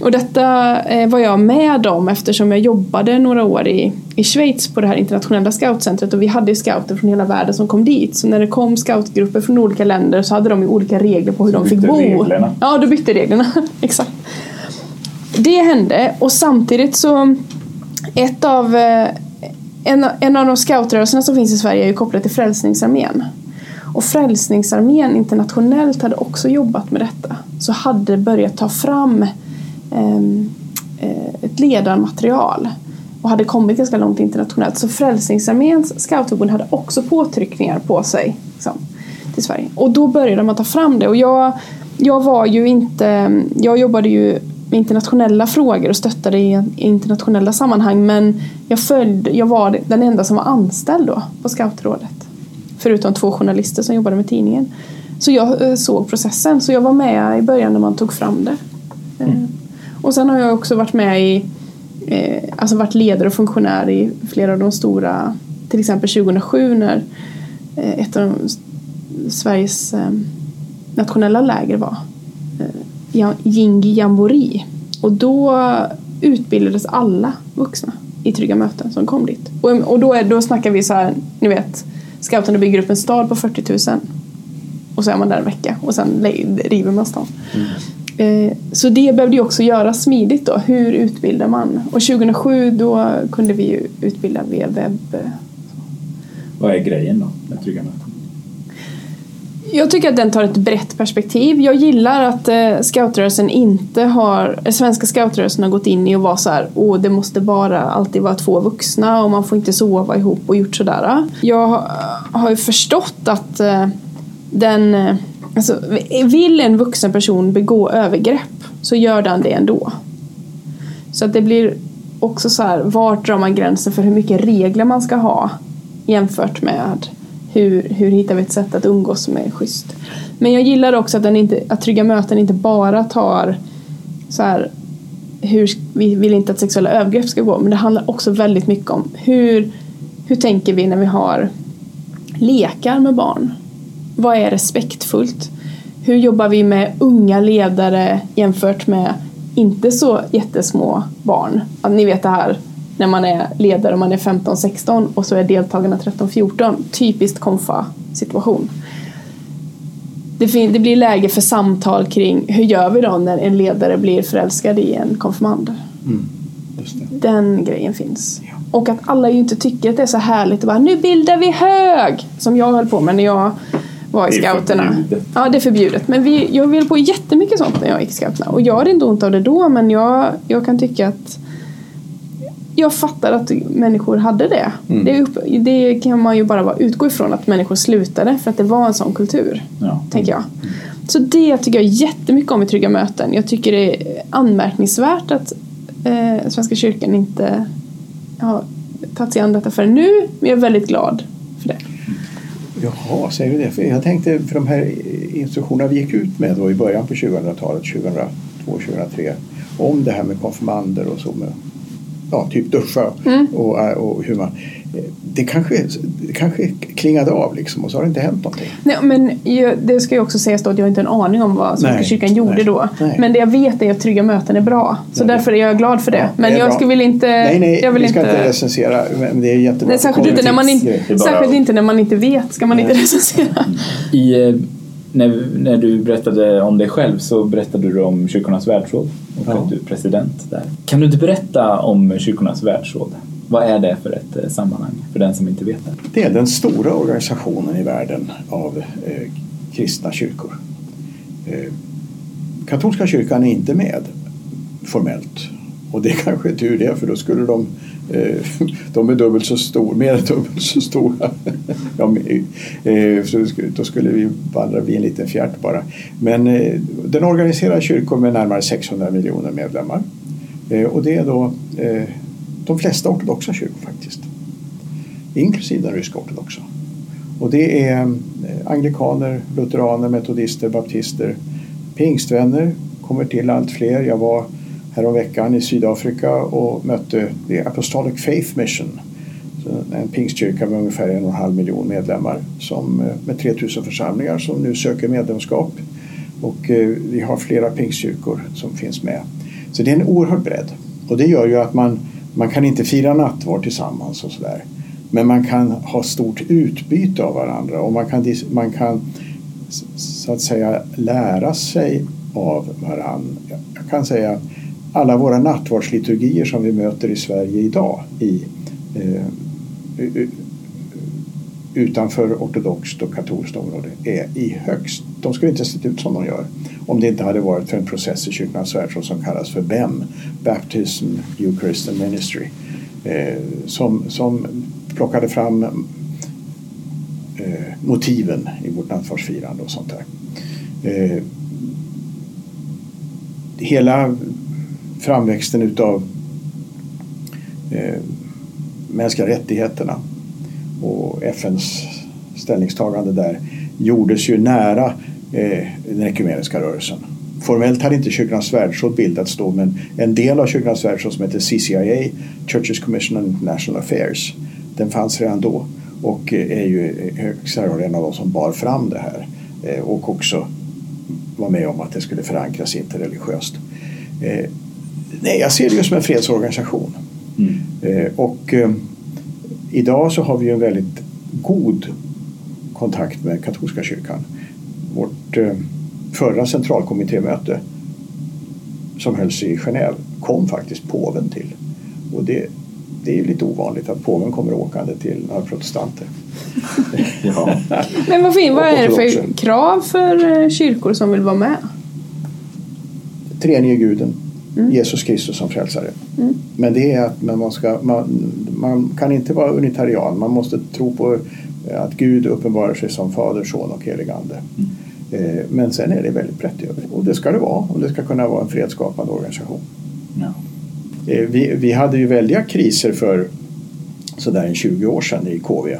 Och detta eh, var jag med om eftersom jag jobbade några år i, i Schweiz på det här internationella scoutcentret och vi hade scouter från hela världen som kom dit. Så när det kom scoutgrupper från olika länder så hade de olika regler på hur Så de fick bo. reglerna. Ja, då bytte reglerna. Exakt. Det hände och samtidigt så ett av, eh, en, en av de scoutrörelserna som finns i Sverige är ju kopplat till Frälsningsarmén. Och Frälsningsarmén internationellt hade också jobbat med detta. Så hade börjat ta fram ett ledarmaterial och hade kommit ganska långt internationellt. Så Frälsningsarméns scoutförbund hade också påtryckningar på sig liksom, till Sverige. Och då började man ta fram det. Och jag, jag var ju inte, jag jobbade ju med internationella frågor och stöttade i internationella sammanhang men jag, följde, jag var den enda som var anställd då på scoutrådet. Förutom två journalister som jobbade med tidningen. Så jag eh, såg processen, så jag var med i början när man tog fram det. Eh, och sen har jag också varit med i, eh, alltså varit ledare och funktionär i flera av de stora, till exempel 2007 när eh, ett av de, Sveriges eh, nationella läger var eh, Jingi Jamboree. Och då utbildades alla vuxna i Trygga möten som kom dit. Och, och då, är, då snackar vi så här, ni vet, scouterna bygger upp en stad på 40 000 och så är man där en vecka och sen river man stan. Mm. Så det behövde ju också göras smidigt då. Hur utbildar man? Och 2007 då kunde vi ju utbilda via webb. Vad är grejen då med Trygga möten? Jag tycker att den tar ett brett perspektiv. Jag gillar att eh, scoutrörelsen inte har, eh, svenska scoutrörelsen har gått in i och var så här, åh det måste bara alltid vara två vuxna och man får inte sova ihop och gjort sådär. Jag har- ju förstått att eh, den, eh, alltså vill en vuxen person begå övergrepp så gör den det ändå. Så att det blir också så här, vart drar man gränsen för hur mycket regler man ska ha jämfört med hur, hur hittar vi ett sätt att umgås som är schysst. Men jag gillar också att, den inte, att Trygga möten inte bara tar så här, hur, vi vill inte att sexuella övergrepp ska gå, men det handlar också väldigt mycket om hur, hur tänker vi när vi har lekar med barn? Vad är respektfullt? Hur jobbar vi med unga ledare jämfört med inte så jättesmå barn? Att ni vet det här när man är ledare och man är 15-16 och så är deltagarna 13-14. Typiskt konfa-situation. Det, det blir läge för samtal kring hur gör vi då när en ledare blir förälskad i en konfirmand? Det. Den grejen finns. Och att alla ju inte tycker att det är så härligt att bara nu bildar vi hög! Som jag höll på med när jag var i Det scouterna. Ja, det är förbjudet. Men vi, jag höll på jättemycket sånt när jag gick i scouterna. Och jag hade inte ont av det då, men jag, jag kan tycka att jag fattar att människor hade det. Det, är upp, det kan man ju bara vara- utgå ifrån att människor slutade för att det var en sån kultur. Ja. Tänker jag. Så det tycker jag jättemycket om i Trygga möten. Jag tycker det är anmärkningsvärt att eh, Svenska kyrkan inte har tagit sig an detta förrän nu. Men jag är väldigt glad det. Jaha, säger du det? För jag tänkte för de här instruktionerna vi gick ut med då i början på 2000-talet, 2002, 2003 om det här med konfirmander och så med ja, typ duscha och, och hur man det kanske, det kanske klingade av liksom och så har det inte hänt någonting. Nej, men det ska ju också sägas då att jag inte har en aning om vad Svenska kyrkan gjorde nej, då. nej. Men det jag vet är att Trygga möten är bra. Så Nej. därför är jag glad för det. Ja, men det jag skulle vill inte... Nej, nej, jag vill vi ska inte, inte recensera men det är jättebra. Nej, särskilt, inte när man in, bara- särskilt inte när man inte vet ska man inte recensera. I, eh, när, när du berättade om dig själv så berättade du om Kyrkornas världsråd och Ja. att du är president där. Kan du inte berätta om Kyrkornas världsråd? Vad är det för ett eh, sammanhang för den som inte vet det? Det är den stora organisationen i världen av eh, kristna kyrkor. Eh, katolska kyrkan är inte med formellt. Och det är kanske tur det för då skulle de eh, de är dubbelt så stora, mer än dubbelt så stora. ja, eh, då skulle vi vandra bli en liten fjärt bara. Men den organiserar kyrkor med närmare 600 miljoner medlemmar. Och det är då de flesta ortodoxa kyrkor faktiskt inklusive den ryska ortodoxa. Och det är eh, anglikaner, lutheraner, metodister, baptister, pingstvänner kommer till allt fler. Jag var häromveckan i Sydafrika och mötte The Apostolic Faith Mission. En pingstkyrka med ungefär en och en halv miljon medlemmar som, eh, med 3000 församlingar som nu söker medlemskap. Och eh, vi har flera pingstkyrkor som finns med. Så det är en oerhörd bredd. Och det gör ju att man, man kan inte fira nattvard tillsammans och sådär. Men man kan ha stort utbyte av varandra och man kan, man kan så att säga lära sig av varandra. Jag kan säga att alla våra nattvardsliturgier som vi möter i Sverige idag i, eh, utanför ortodoxt och katolskt område är i högst, de skulle inte sett ut som de gör om det inte hade varit för en process i Kyrkans världsråd som kallas för BEM, Baptism, Eucharist and Ministry, eh, som, som plockade fram eh, motiven i vårt nattvardsfirande och sånt där. Eh, hela framväxten utav eh, mänskliga rättigheterna och FNs ställningstagande där gjordes ju nära eh, den ekumeniska rörelsen. Formellt hade inte Kyrkornas världsråd bildats då men en del av Kyrkornas världsråd som heter CCIA, Churches Commission on International Affairs, den fanns redan då och är ju högst en av de som bar fram det här eh, och också var med om att det skulle förankras interreligiöst. Eh, nej, jag ser det ju som en fredsorganisation. Mm. Eh, och idag så har vi ju en väldigt god kontakt med katolska kyrkan. Vårt förra centralkommittémöte som hölls i Genève kom faktiskt påven till. Och det det är lite ovanligt att påven kommer åkande till några protestanter. ja. Men vad, fin, vad är det för krav för eh, kyrkor som vill vara med? Treenige guden, mm. Jesus Kristus som frälsare. Mm. Men det är att man, ska, man, man kan inte vara unitarian, man måste tro på att Gud uppenbarar sig som Fader, Son och helig Ande. Mm. Eh, men sen är det väldigt brett över och det ska det vara och det ska kunna vara en fredsskapande organisation. Ja. Eh, vi, vi hade ju väldiga kriser för sådär en 20 år sedan i KV,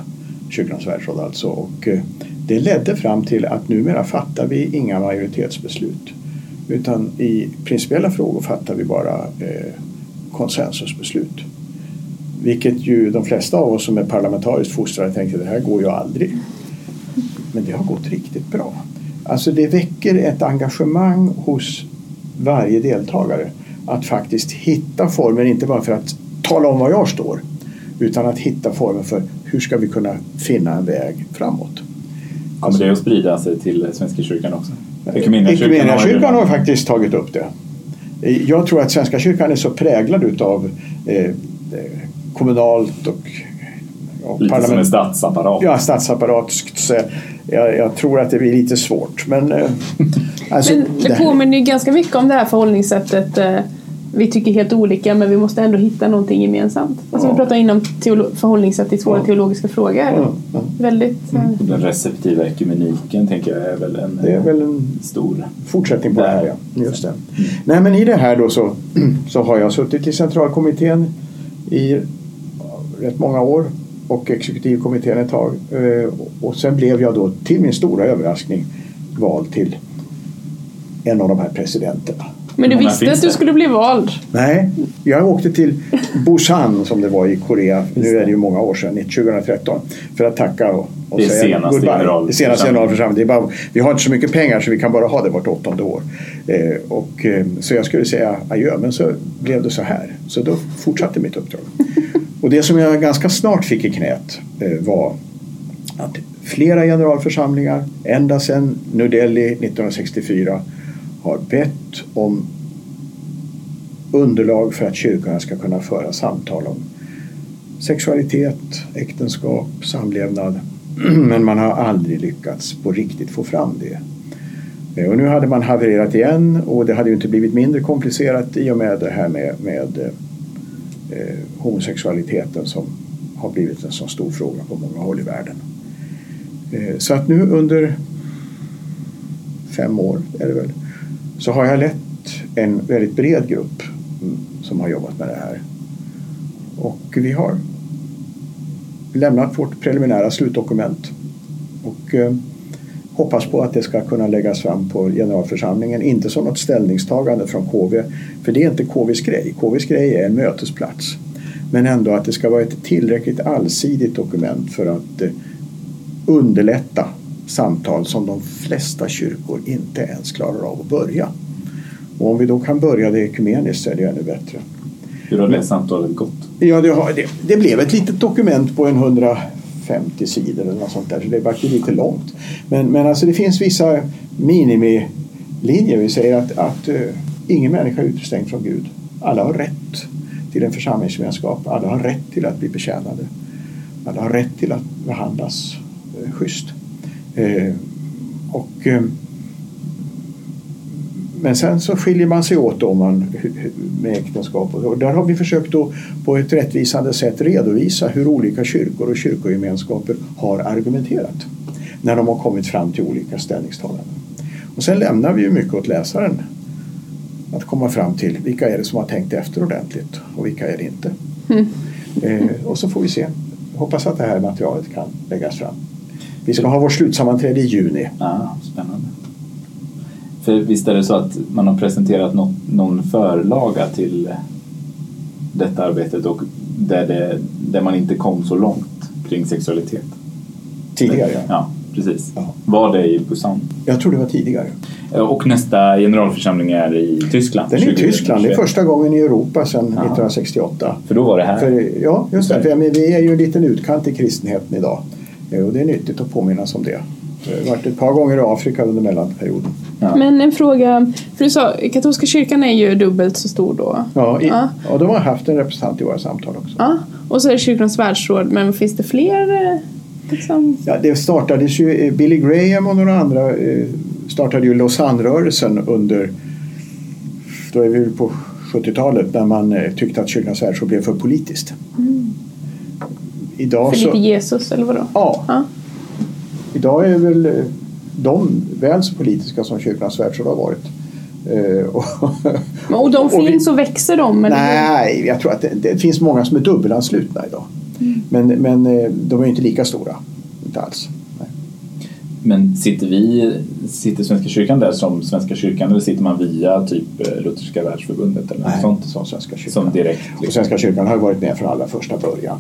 Kyrkans världsråd alltså. Och eh, det ledde fram till att numera fattar vi inga majoritetsbeslut. Utan i principiella frågor fattar vi bara eh, konsensusbeslut. Vilket ju de flesta av oss som är parlamentariskt fostrade tänkte det här går ju aldrig. Men det har gått riktigt bra. Alltså det väcker ett engagemang hos varje deltagare att faktiskt hitta former, inte bara för att tala om var jag står, utan att hitta former för hur ska vi kunna finna en väg framåt. Kommer det att sprida sig till Svenska kyrkan också? Ekumeniakyrkan har, har faktiskt tagit upp det. Jag tror att Svenska kyrkan är så präglad utav eh, kommunalt och lite som en statsapparat. Ja, statsapparat. Jag, jag, tror att det blir lite svårt. Men, eh, alltså, men det, det påminner ju ganska mycket om det här förhållningssättet eh, vi tycker helt olika men vi måste ändå hitta någonting gemensamt. Alltså ja. Vi pratar innom förhållningssätt i svåra ja. teologiska frågor. Ja. Ja. Väldigt, mm. Den receptiva ekumeniken tänker jag är väl en, det är väl en stor fortsättning på det här. Ja. Just det. Mm. Nej men i det här då så, så har jag suttit i centralkommittén i rätt många år och exekutivkommittén ett tag. Eh, och sen blev jag då till min stora överraskning vald till en av de här presidenterna. Men du visste att du skulle bli vald? Nej, jag åkte till Busan som det var i Korea, nu är det ju många år sedan, 2013, för att tacka och, och det säga senaste goodbye. Det senaste generalförsamlingen. Vi har inte så mycket pengar så vi kan bara ha det vart åttonde år. Eh, och, eh, så jag skulle säga adjö, men så blev det så här. Så då fortsatte mitt uppdrag. Och det som jag ganska snart fick i knät eh, var att flera generalförsamlingar ända sedan New Delhi 1964 har bett om underlag för att kyrkorna ska kunna föra samtal om sexualitet, äktenskap, samlevnad. Men man har aldrig lyckats på riktigt få fram det. Eh, och nu hade man havererat igen och det hade ju inte blivit mindre komplicerat i och med det här med, med eh, eh, homosexualiteten som har blivit en så stor fråga på många håll i världen. Eh, så att nu under fem år är det väl, så har jag lett en väldigt bred grupp som har jobbat med det här. Och vi har lämnat vårt preliminära slutdokument och eh, hoppas på att det ska kunna läggas fram på generalförsamlingen. Inte som något ställningstagande från KV, för det är inte KVs grej. KVs grej är en mötesplats. Men ändå att det ska vara ett tillräckligt allsidigt dokument för att eh, underlätta samtal som de flesta kyrkor inte ens klarar av att börja. Och om vi då kan börja det ekumeniskt så är det ännu bättre. Hur har det samtalet gått? Ja, det, har, det, det blev ett litet dokument på en 150 sidor eller något sånt där, så det var lite långt. Men, men alltså det finns vissa minimilinjer. Vi säger att, att uh, ingen människa är utestängd från Gud. Alla har rätt till en församlingsgemenskap. Alla har rätt till att bli betjänade. Alla har rätt till att behandlas uh, schysst. Uh, och uh, men sen så skiljer man sig åt då man, med äktenskap och där har vi försökt att på ett rättvisande sätt redovisa hur olika kyrkor och kyrkogemenskaper har argumenterat när de har kommit fram till olika ställningstaganden. Och sen lämnar vi ju mycket åt läsaren att komma fram till vilka är det som har tänkt efter ordentligt och vilka är det inte. Mm. Eh, och så får vi se. Hoppas att det här materialet kan läggas fram. Vi ska ha vårt slutsammanträde i juni. Ja, spännande. För visst är det så att man har presenterat något, någon förlaga till detta arbetet och där, det, där man inte kom så långt kring sexualitet? Tidigare ja. ja precis. Ja. Var det i Busan? Jag tror det var tidigare. Och nästa generalförsamling är i Tyskland? Den är i Tyskland. Det är första gången i Europa sedan ja. 1968. För då var det här? För, ja, just det. För, vi är ju en liten utkant i kristenheten idag. Och det är nyttigt att påminnas om det. Jag har varit ett par gånger i Afrika under mellanperioden. Ja. Men en fråga, för du sa katolska kyrkan är ju dubbelt så stor då? Ja, i, ja. och de har haft en representant i våra samtal också. Ja. Och så är det kyrkans världsråd, men finns det fler? Eh, liksom? Ja, det startades ju, eh, Billy Graham och några andra eh, startade ju Lausanne-rörelsen under, då är vi på 70-talet, när man tyckte att kyrkans världsråd blev för politiskt. Mm. Idag för så, lite Jesus eller vadå? Ja. ja. Idag är väl eh, de väl så politiska som kyrkans världsråd har varit. Eh, och, och de och finns vi, och växer de? Eller? Nej, jag tror att det, det, finns många som är dubbelanslutna idag. Mm. Men, men eh, de är inte lika stora. Inte alls. Nej. Men sitter vi, sitter Svenska kyrkan där som Svenska kyrkan eller sitter man via typ Lutherska världsförbundet eller Nej, sånt? som Svenska kyrkan. Som direkt, liksom. och Svenska kyrkan har varit med från allra första början.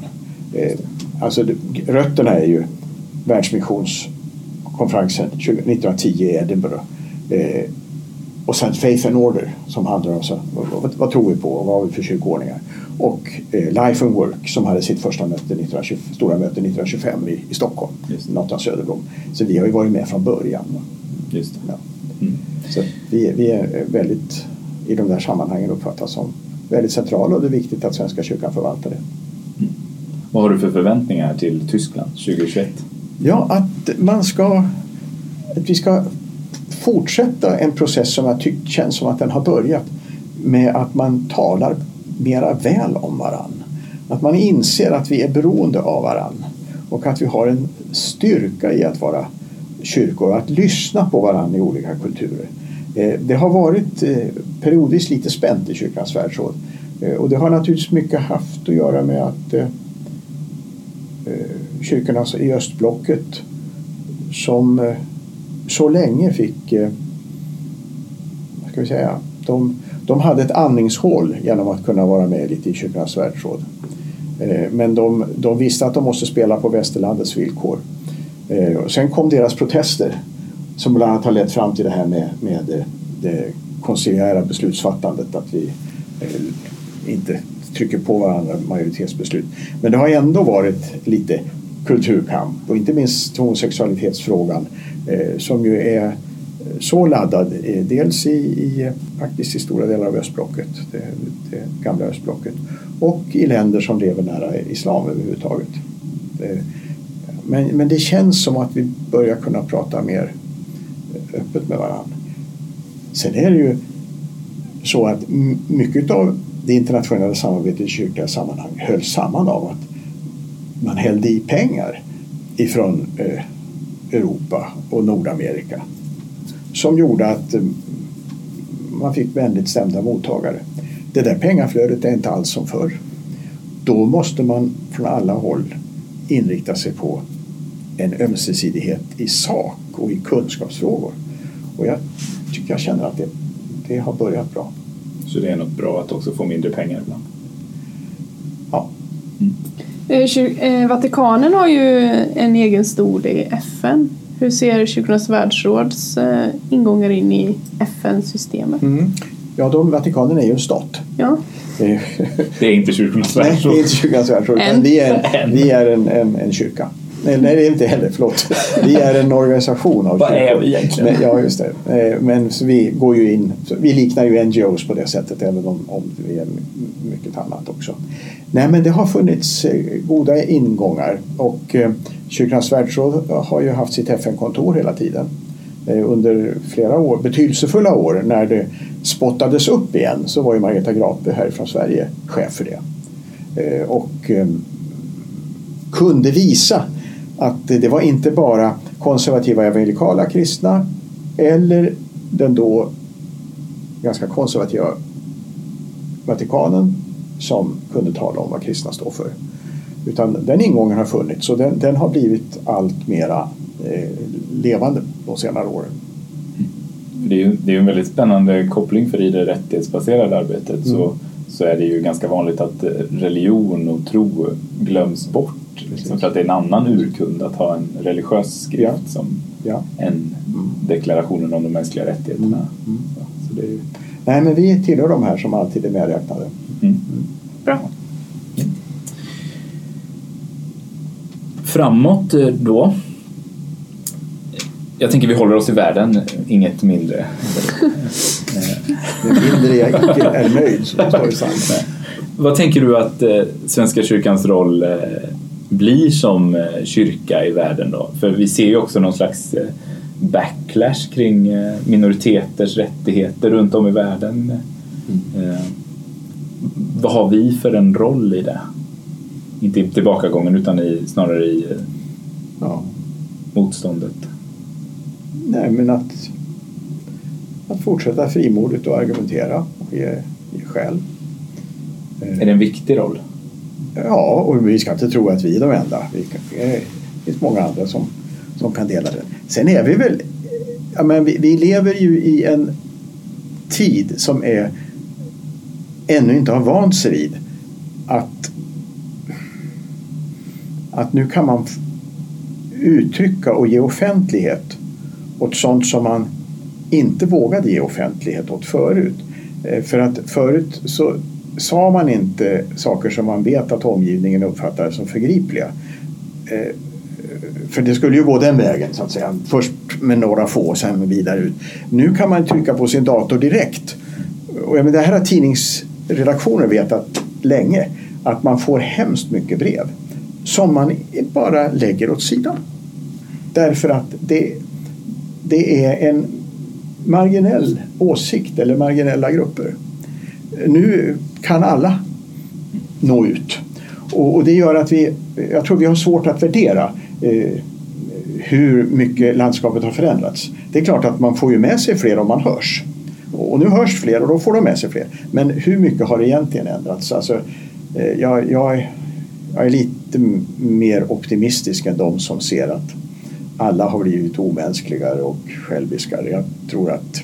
Eh, alltså rötterna är ju världsmissionskonferensen 1910 i Edinburgh. Eh, och sen Faith and Order som handlar om så, vad, vad, tror vi på och vad har vi för kyrkoordningar. Och eh, Life and Work som hade sitt första möte 1920, stora möte 1925 i, i Stockholm, Nathan Söderblom. Så vi har ju varit med från början. Just ja. Mm. Så vi, vi är väldigt, i de där sammanhangen uppfattas som väldigt centrala och det är viktigt att Svenska kyrkan förvaltar det. Vad har du för förväntningar till Tyskland 2021? Ja, att man ska att vi ska fortsätta en process som jag tycker känns som att den har börjat med att man talar mera väl om varann. Att man inser att vi är beroende av varann och att vi har en styrka i att vara kyrkor, och att lyssna på varann i olika kulturer. Eh, det har varit eh, periodvis lite spänt i kyrkans världsråd eh, och det har naturligtvis mycket haft att göra med att Eh, kyrkorna i östblocket som eh, så länge fick, eh, vad ska vi säga, de, de hade ett andningshål genom att kunna vara med lite i kyrkornas världsråd. Men de, de visste att de måste spela på västerlandets villkor. Sen kom deras protester som bland annat har lett fram till det här med, med det konsiliära beslutsfattandet. Att vi inte trycker på varandra majoritetsbeslut. Men det har ändå varit lite kulturkamp och inte minst homosexualitetsfrågan eh, som ju är så laddad eh, dels i, i, faktiskt i stora delar av östblocket, det, det, gamla östblocket och i länder som lever nära islam överhuvudtaget. Eh, men, men det känns som att vi börjar kunna prata mer öppet med varandra. Sen är det ju så att mycket av det internationella samarbetet i kyrkliga sammanhang hölls samman av att man hällde i pengar ifrån eh, Europa och Nordamerika som gjorde att eh, man fick vänligt stämda mottagare. Det där pengaflödet är inte alls som förr. Då måste man från alla håll inrikta sig på en ömsesidighet i sak och i kunskapsfrågor. Och jag tycker jag känner att det, det har börjat bra. Så det är något bra att också få mindre pengar ibland? Ja. Mm. Eh, eh, Vatikanen har ju en egen stol i FN. Hur ser Kyrkornas världsråds eh, ingångar in i FN-systemet? Mm. Ja, de, Vatikanen är ju en stat. Ja. Det är, inte kyrkornas nej, det är världsråd. inte kyrkans världsråd. Vi är, vi är en, en, en kyrka. Nej, nej, det är inte heller. Förlåt. Vi är en organisation av Vad är vi egentligen? Men, ja, just det. Eh, Men vi går ju in. Vi liknar ju NGOs på det sättet, även om, om vi är my- mycket annat också. Nej, men det har funnits eh, goda ingångar och eh, Kyrkornas världsråd har ju haft sitt FN-kontor hela tiden under flera år, betydelsefulla år när det spottades upp igen så var ju Margareta Grape här från Sverige chef för det. Och kunde visa att det var inte bara konservativa evangelikala kristna eller den då ganska konservativa Vatikanen som kunde tala om vad kristna står för. Utan den ingången har funnits och den, den har blivit allt mera eh, levande de senare åren. Det är ju det är en väldigt spännande koppling för i det rättighetsbaserade arbetet så, så är det ju ganska vanligt att eh, religion och tro glöms bort. Liksom, för att det är en annan urkund att ha en religiös skrift Ja. som Ja. än deklarationen om de mänskliga rättigheterna. Så, så det är ju, Nej, men vi tillhör de här som alltid är medräknade. mm. Bra. Framåt eh, då. Jag tänker vi håller oss i världen, inget mindre. Ju mindre jag icke är nöjd så står det sant. Vad tänker du att eh, Svenska kyrkans roll eh, blir som eh, kyrka i världen då? För vi ser ju också någon slags eh, backlash kring eh, minoriteters rättigheter runt om i världen. Eh, vad har vi för en roll i det? Inte i tillbakagången utan i, snarare i Ja. motståndet. Nej, men att, att fortsätta frimodigt och argumentera och ge, ge skäl. Är det en viktig roll? Ja, och vi ska inte tro att vi är de enda. Vi kan, det finns många andra som, som kan dela den. Sen är vi väl... Ja, men vi, vi lever ju i en tid som är ännu inte har vant sig vid att, att nu kan man uttrycka och ge offentlighet åt sånt som man inte vågade ge offentlighet åt förut. Eh, för att förut så sa man inte saker som man vet att omgivningen uppfattar som förgripliga. Eh, För det skulle ju gå den vägen så att säga. Först med några få, sen vidare ut. Nu kan man trycka på sin dator direkt. Och jag menar, det här har tidningsredaktioner vetat länge. Att man får hemskt mycket brev. Som man bara lägger åt sidan. Därför att det, det är en marginell åsikt eller marginella grupper. Nu kan alla nå ut. Och, och det gör att vi, jag tror vi har svårt att värdera eh, hur mycket landskapet har förändrats. Det är klart att man får ju med sig fler om man hörs. Och nu hörs fler och då får de med sig fler. Men hur mycket har egentligen ändrats? Alltså, eh, jag, jag, är- jag är lite mer optimistisk än de som ser att alla har blivit omänskligare och själviskare. Jag tror att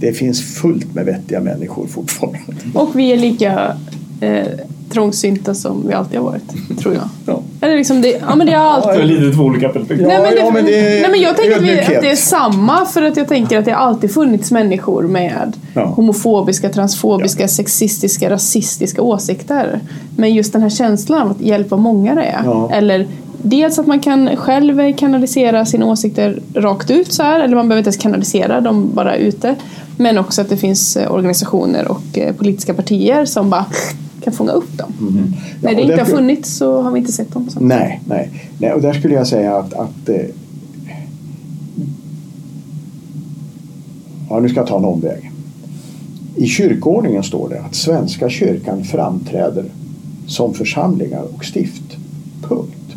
det finns fullt med vettiga människor fortfarande. Och vi är lika eh, trångsynta som vi alltid har varit, tror jag. Ja. Eller liksom det, ja men det har alltid... lite två olika perspektiv. Ja, nej, men det, ja, men det är nej men jag tänker att, vi, att det är samma för att jag tänker att det har alltid funnits människor med Ja. homofobiska, transfobiska, sexistiska, rasistiska åsikter. Men just den här känslan av att hjälpa många det är. Ja. Eller dels att man kan själv kanalisera sina åsikter rakt ut så här, eller man behöver inte ens kanalisera dem bara ute. Men också att det finns eh, organisationer och eh, politiska partier som bara kan fånga upp dem. När Mm. Ja, det inte har funnits så har vi inte sett dem. Så. Nej, nej, nej. Och där skulle jag säga att, att eh, Ja, nu ska jag ta en omväg. I kyrkoordningen står det att Svenska kyrkan framträder som församlingar och stift. Punkt.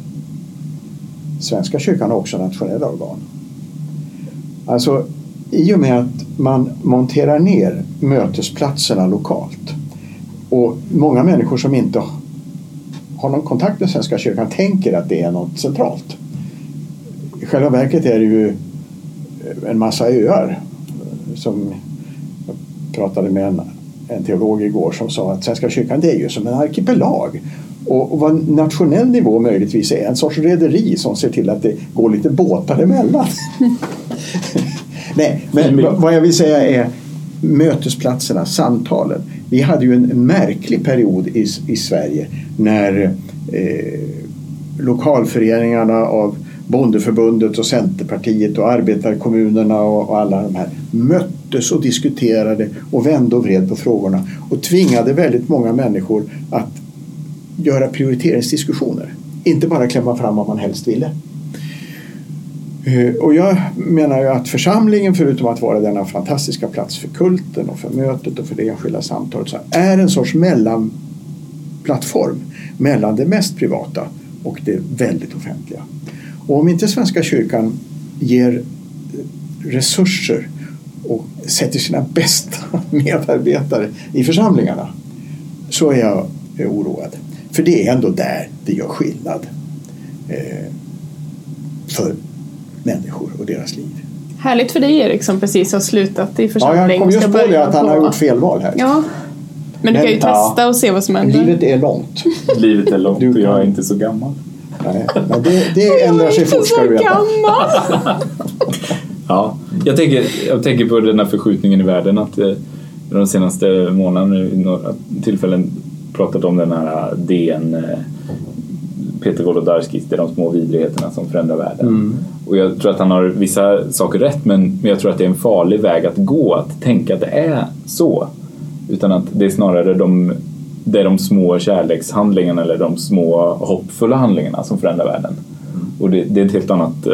Svenska kyrkan har också nationella organ. Alltså, i och med att man monterar ner mötesplatserna lokalt och många människor som inte har någon kontakt med Svenska kyrkan tänker att det är något centralt. I själva verket är det ju eh, en massa öar som jag pratade med en, en teolog igår som sa att Svenska kyrkan det är ju som en arkipelag. Och, och vad nationell nivå möjligtvis är en sorts rederi som ser till att det går lite båtar emellan. Nej, men vad- jag vill säga är mötesplatserna, samtalen. Vi hade ju en märklig period i, i Sverige när eh, lokalföreningarna av Bondeförbundet och Centerpartiet och arbetarkommunerna och, och alla de här möttes och diskuterade och vände och vred på frågorna och tvingade väldigt många människor att göra prioriteringsdiskussioner. Inte bara klämma fram vad man helst ville. Eh, och jag menar ju att församlingen, förutom att vara denna fantastiska plats för kulten och för mötet och för det enskilda samtalet, så är en sorts mellanplattform mellan det mest privata och det väldigt offentliga. Och om inte Svenska kyrkan ger resurser och sätter sina bästa medarbetare i församlingarna så är jag oroad. För det är ändå där det gör skillnad eh, för människor och deras liv. Härligt för dig Erik som precis har slutat i församling. Ja, jag kom just på det att han har gjort fel val här. Ja. Men du kan ju testa och se vad som händer. Livet är långt. Livet är långt och jag är inte så gammal. Nej, men det, det ändrar sig fort ska du veta. ja, jag tänker, jag tänker på den här förskjutningen i världen att eh, de senaste månaderna i några tillfällen pratat om den här DN eh, Peter Wolodarskis, det är de små vidrigheterna som förändrar världen. Mm. Och jag tror att han har vissa saker rätt men, men jag tror att det är en farlig väg att gå att tänka att det är så. Utan att det är snarare de, det är de små kärlekshandlingarna eller de små hoppfulla handlingarna som förändrar världen. Mm. Och det, det, är ett helt annat eh,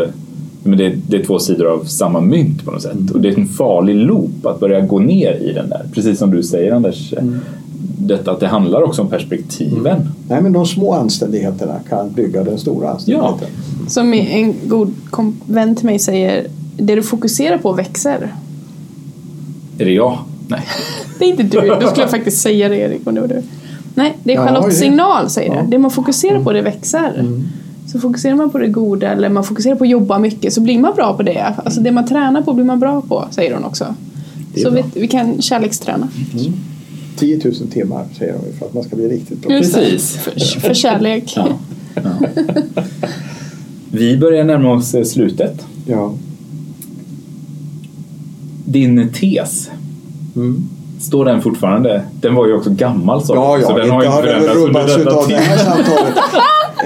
men det, det, är två sidor av samma mynt på något sätt. Mm. Och det är en farlig loop att börja gå ner i den där. Precis som du säger Anders. Mm detta att det handlar också om perspektiven. Mm. Nej men de små anständigheterna kan bygga den stora anständigheten. Ja. Som en god vän till mig säger, det du fokuserar på växer. Är det jag? Nej. det är inte du, då skulle jag faktiskt säga det Erik om det var du. Nej, det är Charlotte ja, Signal säger ja. det. Det man fokuserar på det växer. Mm. Så fokuserar man på det goda eller man fokuserar på att jobba mycket så blir man bra på det. Alltså det man tränar på blir man bra på, säger hon också. Så vi, vi, kan kärleksträna. Mm. 10 000 timmar säger de för att man ska bli riktigt bra. Precis. För, för kärlek. Ja. Ja. Vi börjar närma oss eh, slutet. Ja. Din tes. Mm. Står den fortfarande? Den var ju också gammal så. Ja, ja, så den har inte har förändrats rubbats utav det här samtalet.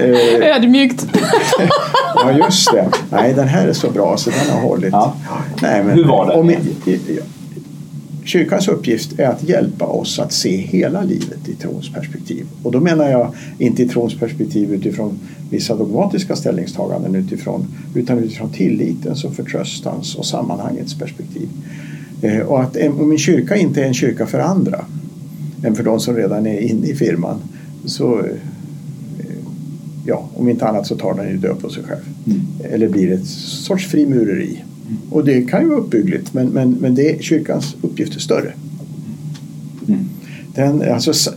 eh, Ödmjukt. ja, just det. Nej, den här är så bra så den har hållit. Ja. Nej, men, Hur var det? Om, Kyrkans uppgift är att hjälpa oss att se hela livet i trons perspektiv. Och då menar jag inte i trons perspektiv utifrån vissa dogmatiska ställningstaganden utifrån, utan utifrån tillitens och förtröstans och sammanhangets perspektiv. Eh, och att om en kyrka inte är en kyrka för andra än för de som redan är inne i firman så eh, ja, om inte annat så tar den ju död på sig själv. Mm. Eller blir ett sorts frimureri. Och det kan ju vara uppbyggligt men, men, men det, kyrkans uppgift är större. Mm. Den, alltså,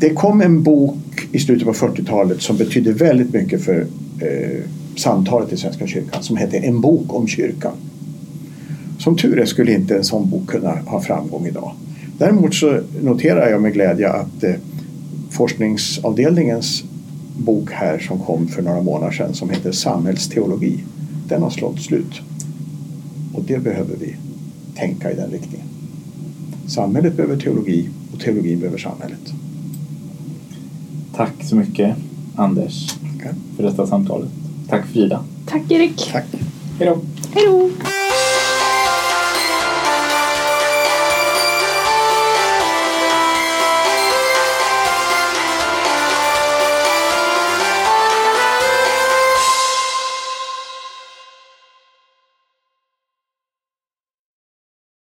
det kom en bok i slutet på 40-talet som betydde väldigt mycket för eh, samtalet i Svenska kyrkan som hette En bok om kyrkan. Som tur är skulle inte en sån bok kunna ha framgång idag. Däremot så noterar jag med glädje att eh, forskningsavdelningens bok här som kom för några månader sedan som heter Samhällsteologi den har slått slut. Och det behöver vi tänka i den riktningen. Samhället behöver teologi och teologin behöver samhället. Tack så mycket Anders okay. för detta samtalet. Tack Frida. Tack Erik. Tack. Hej då. Hej då.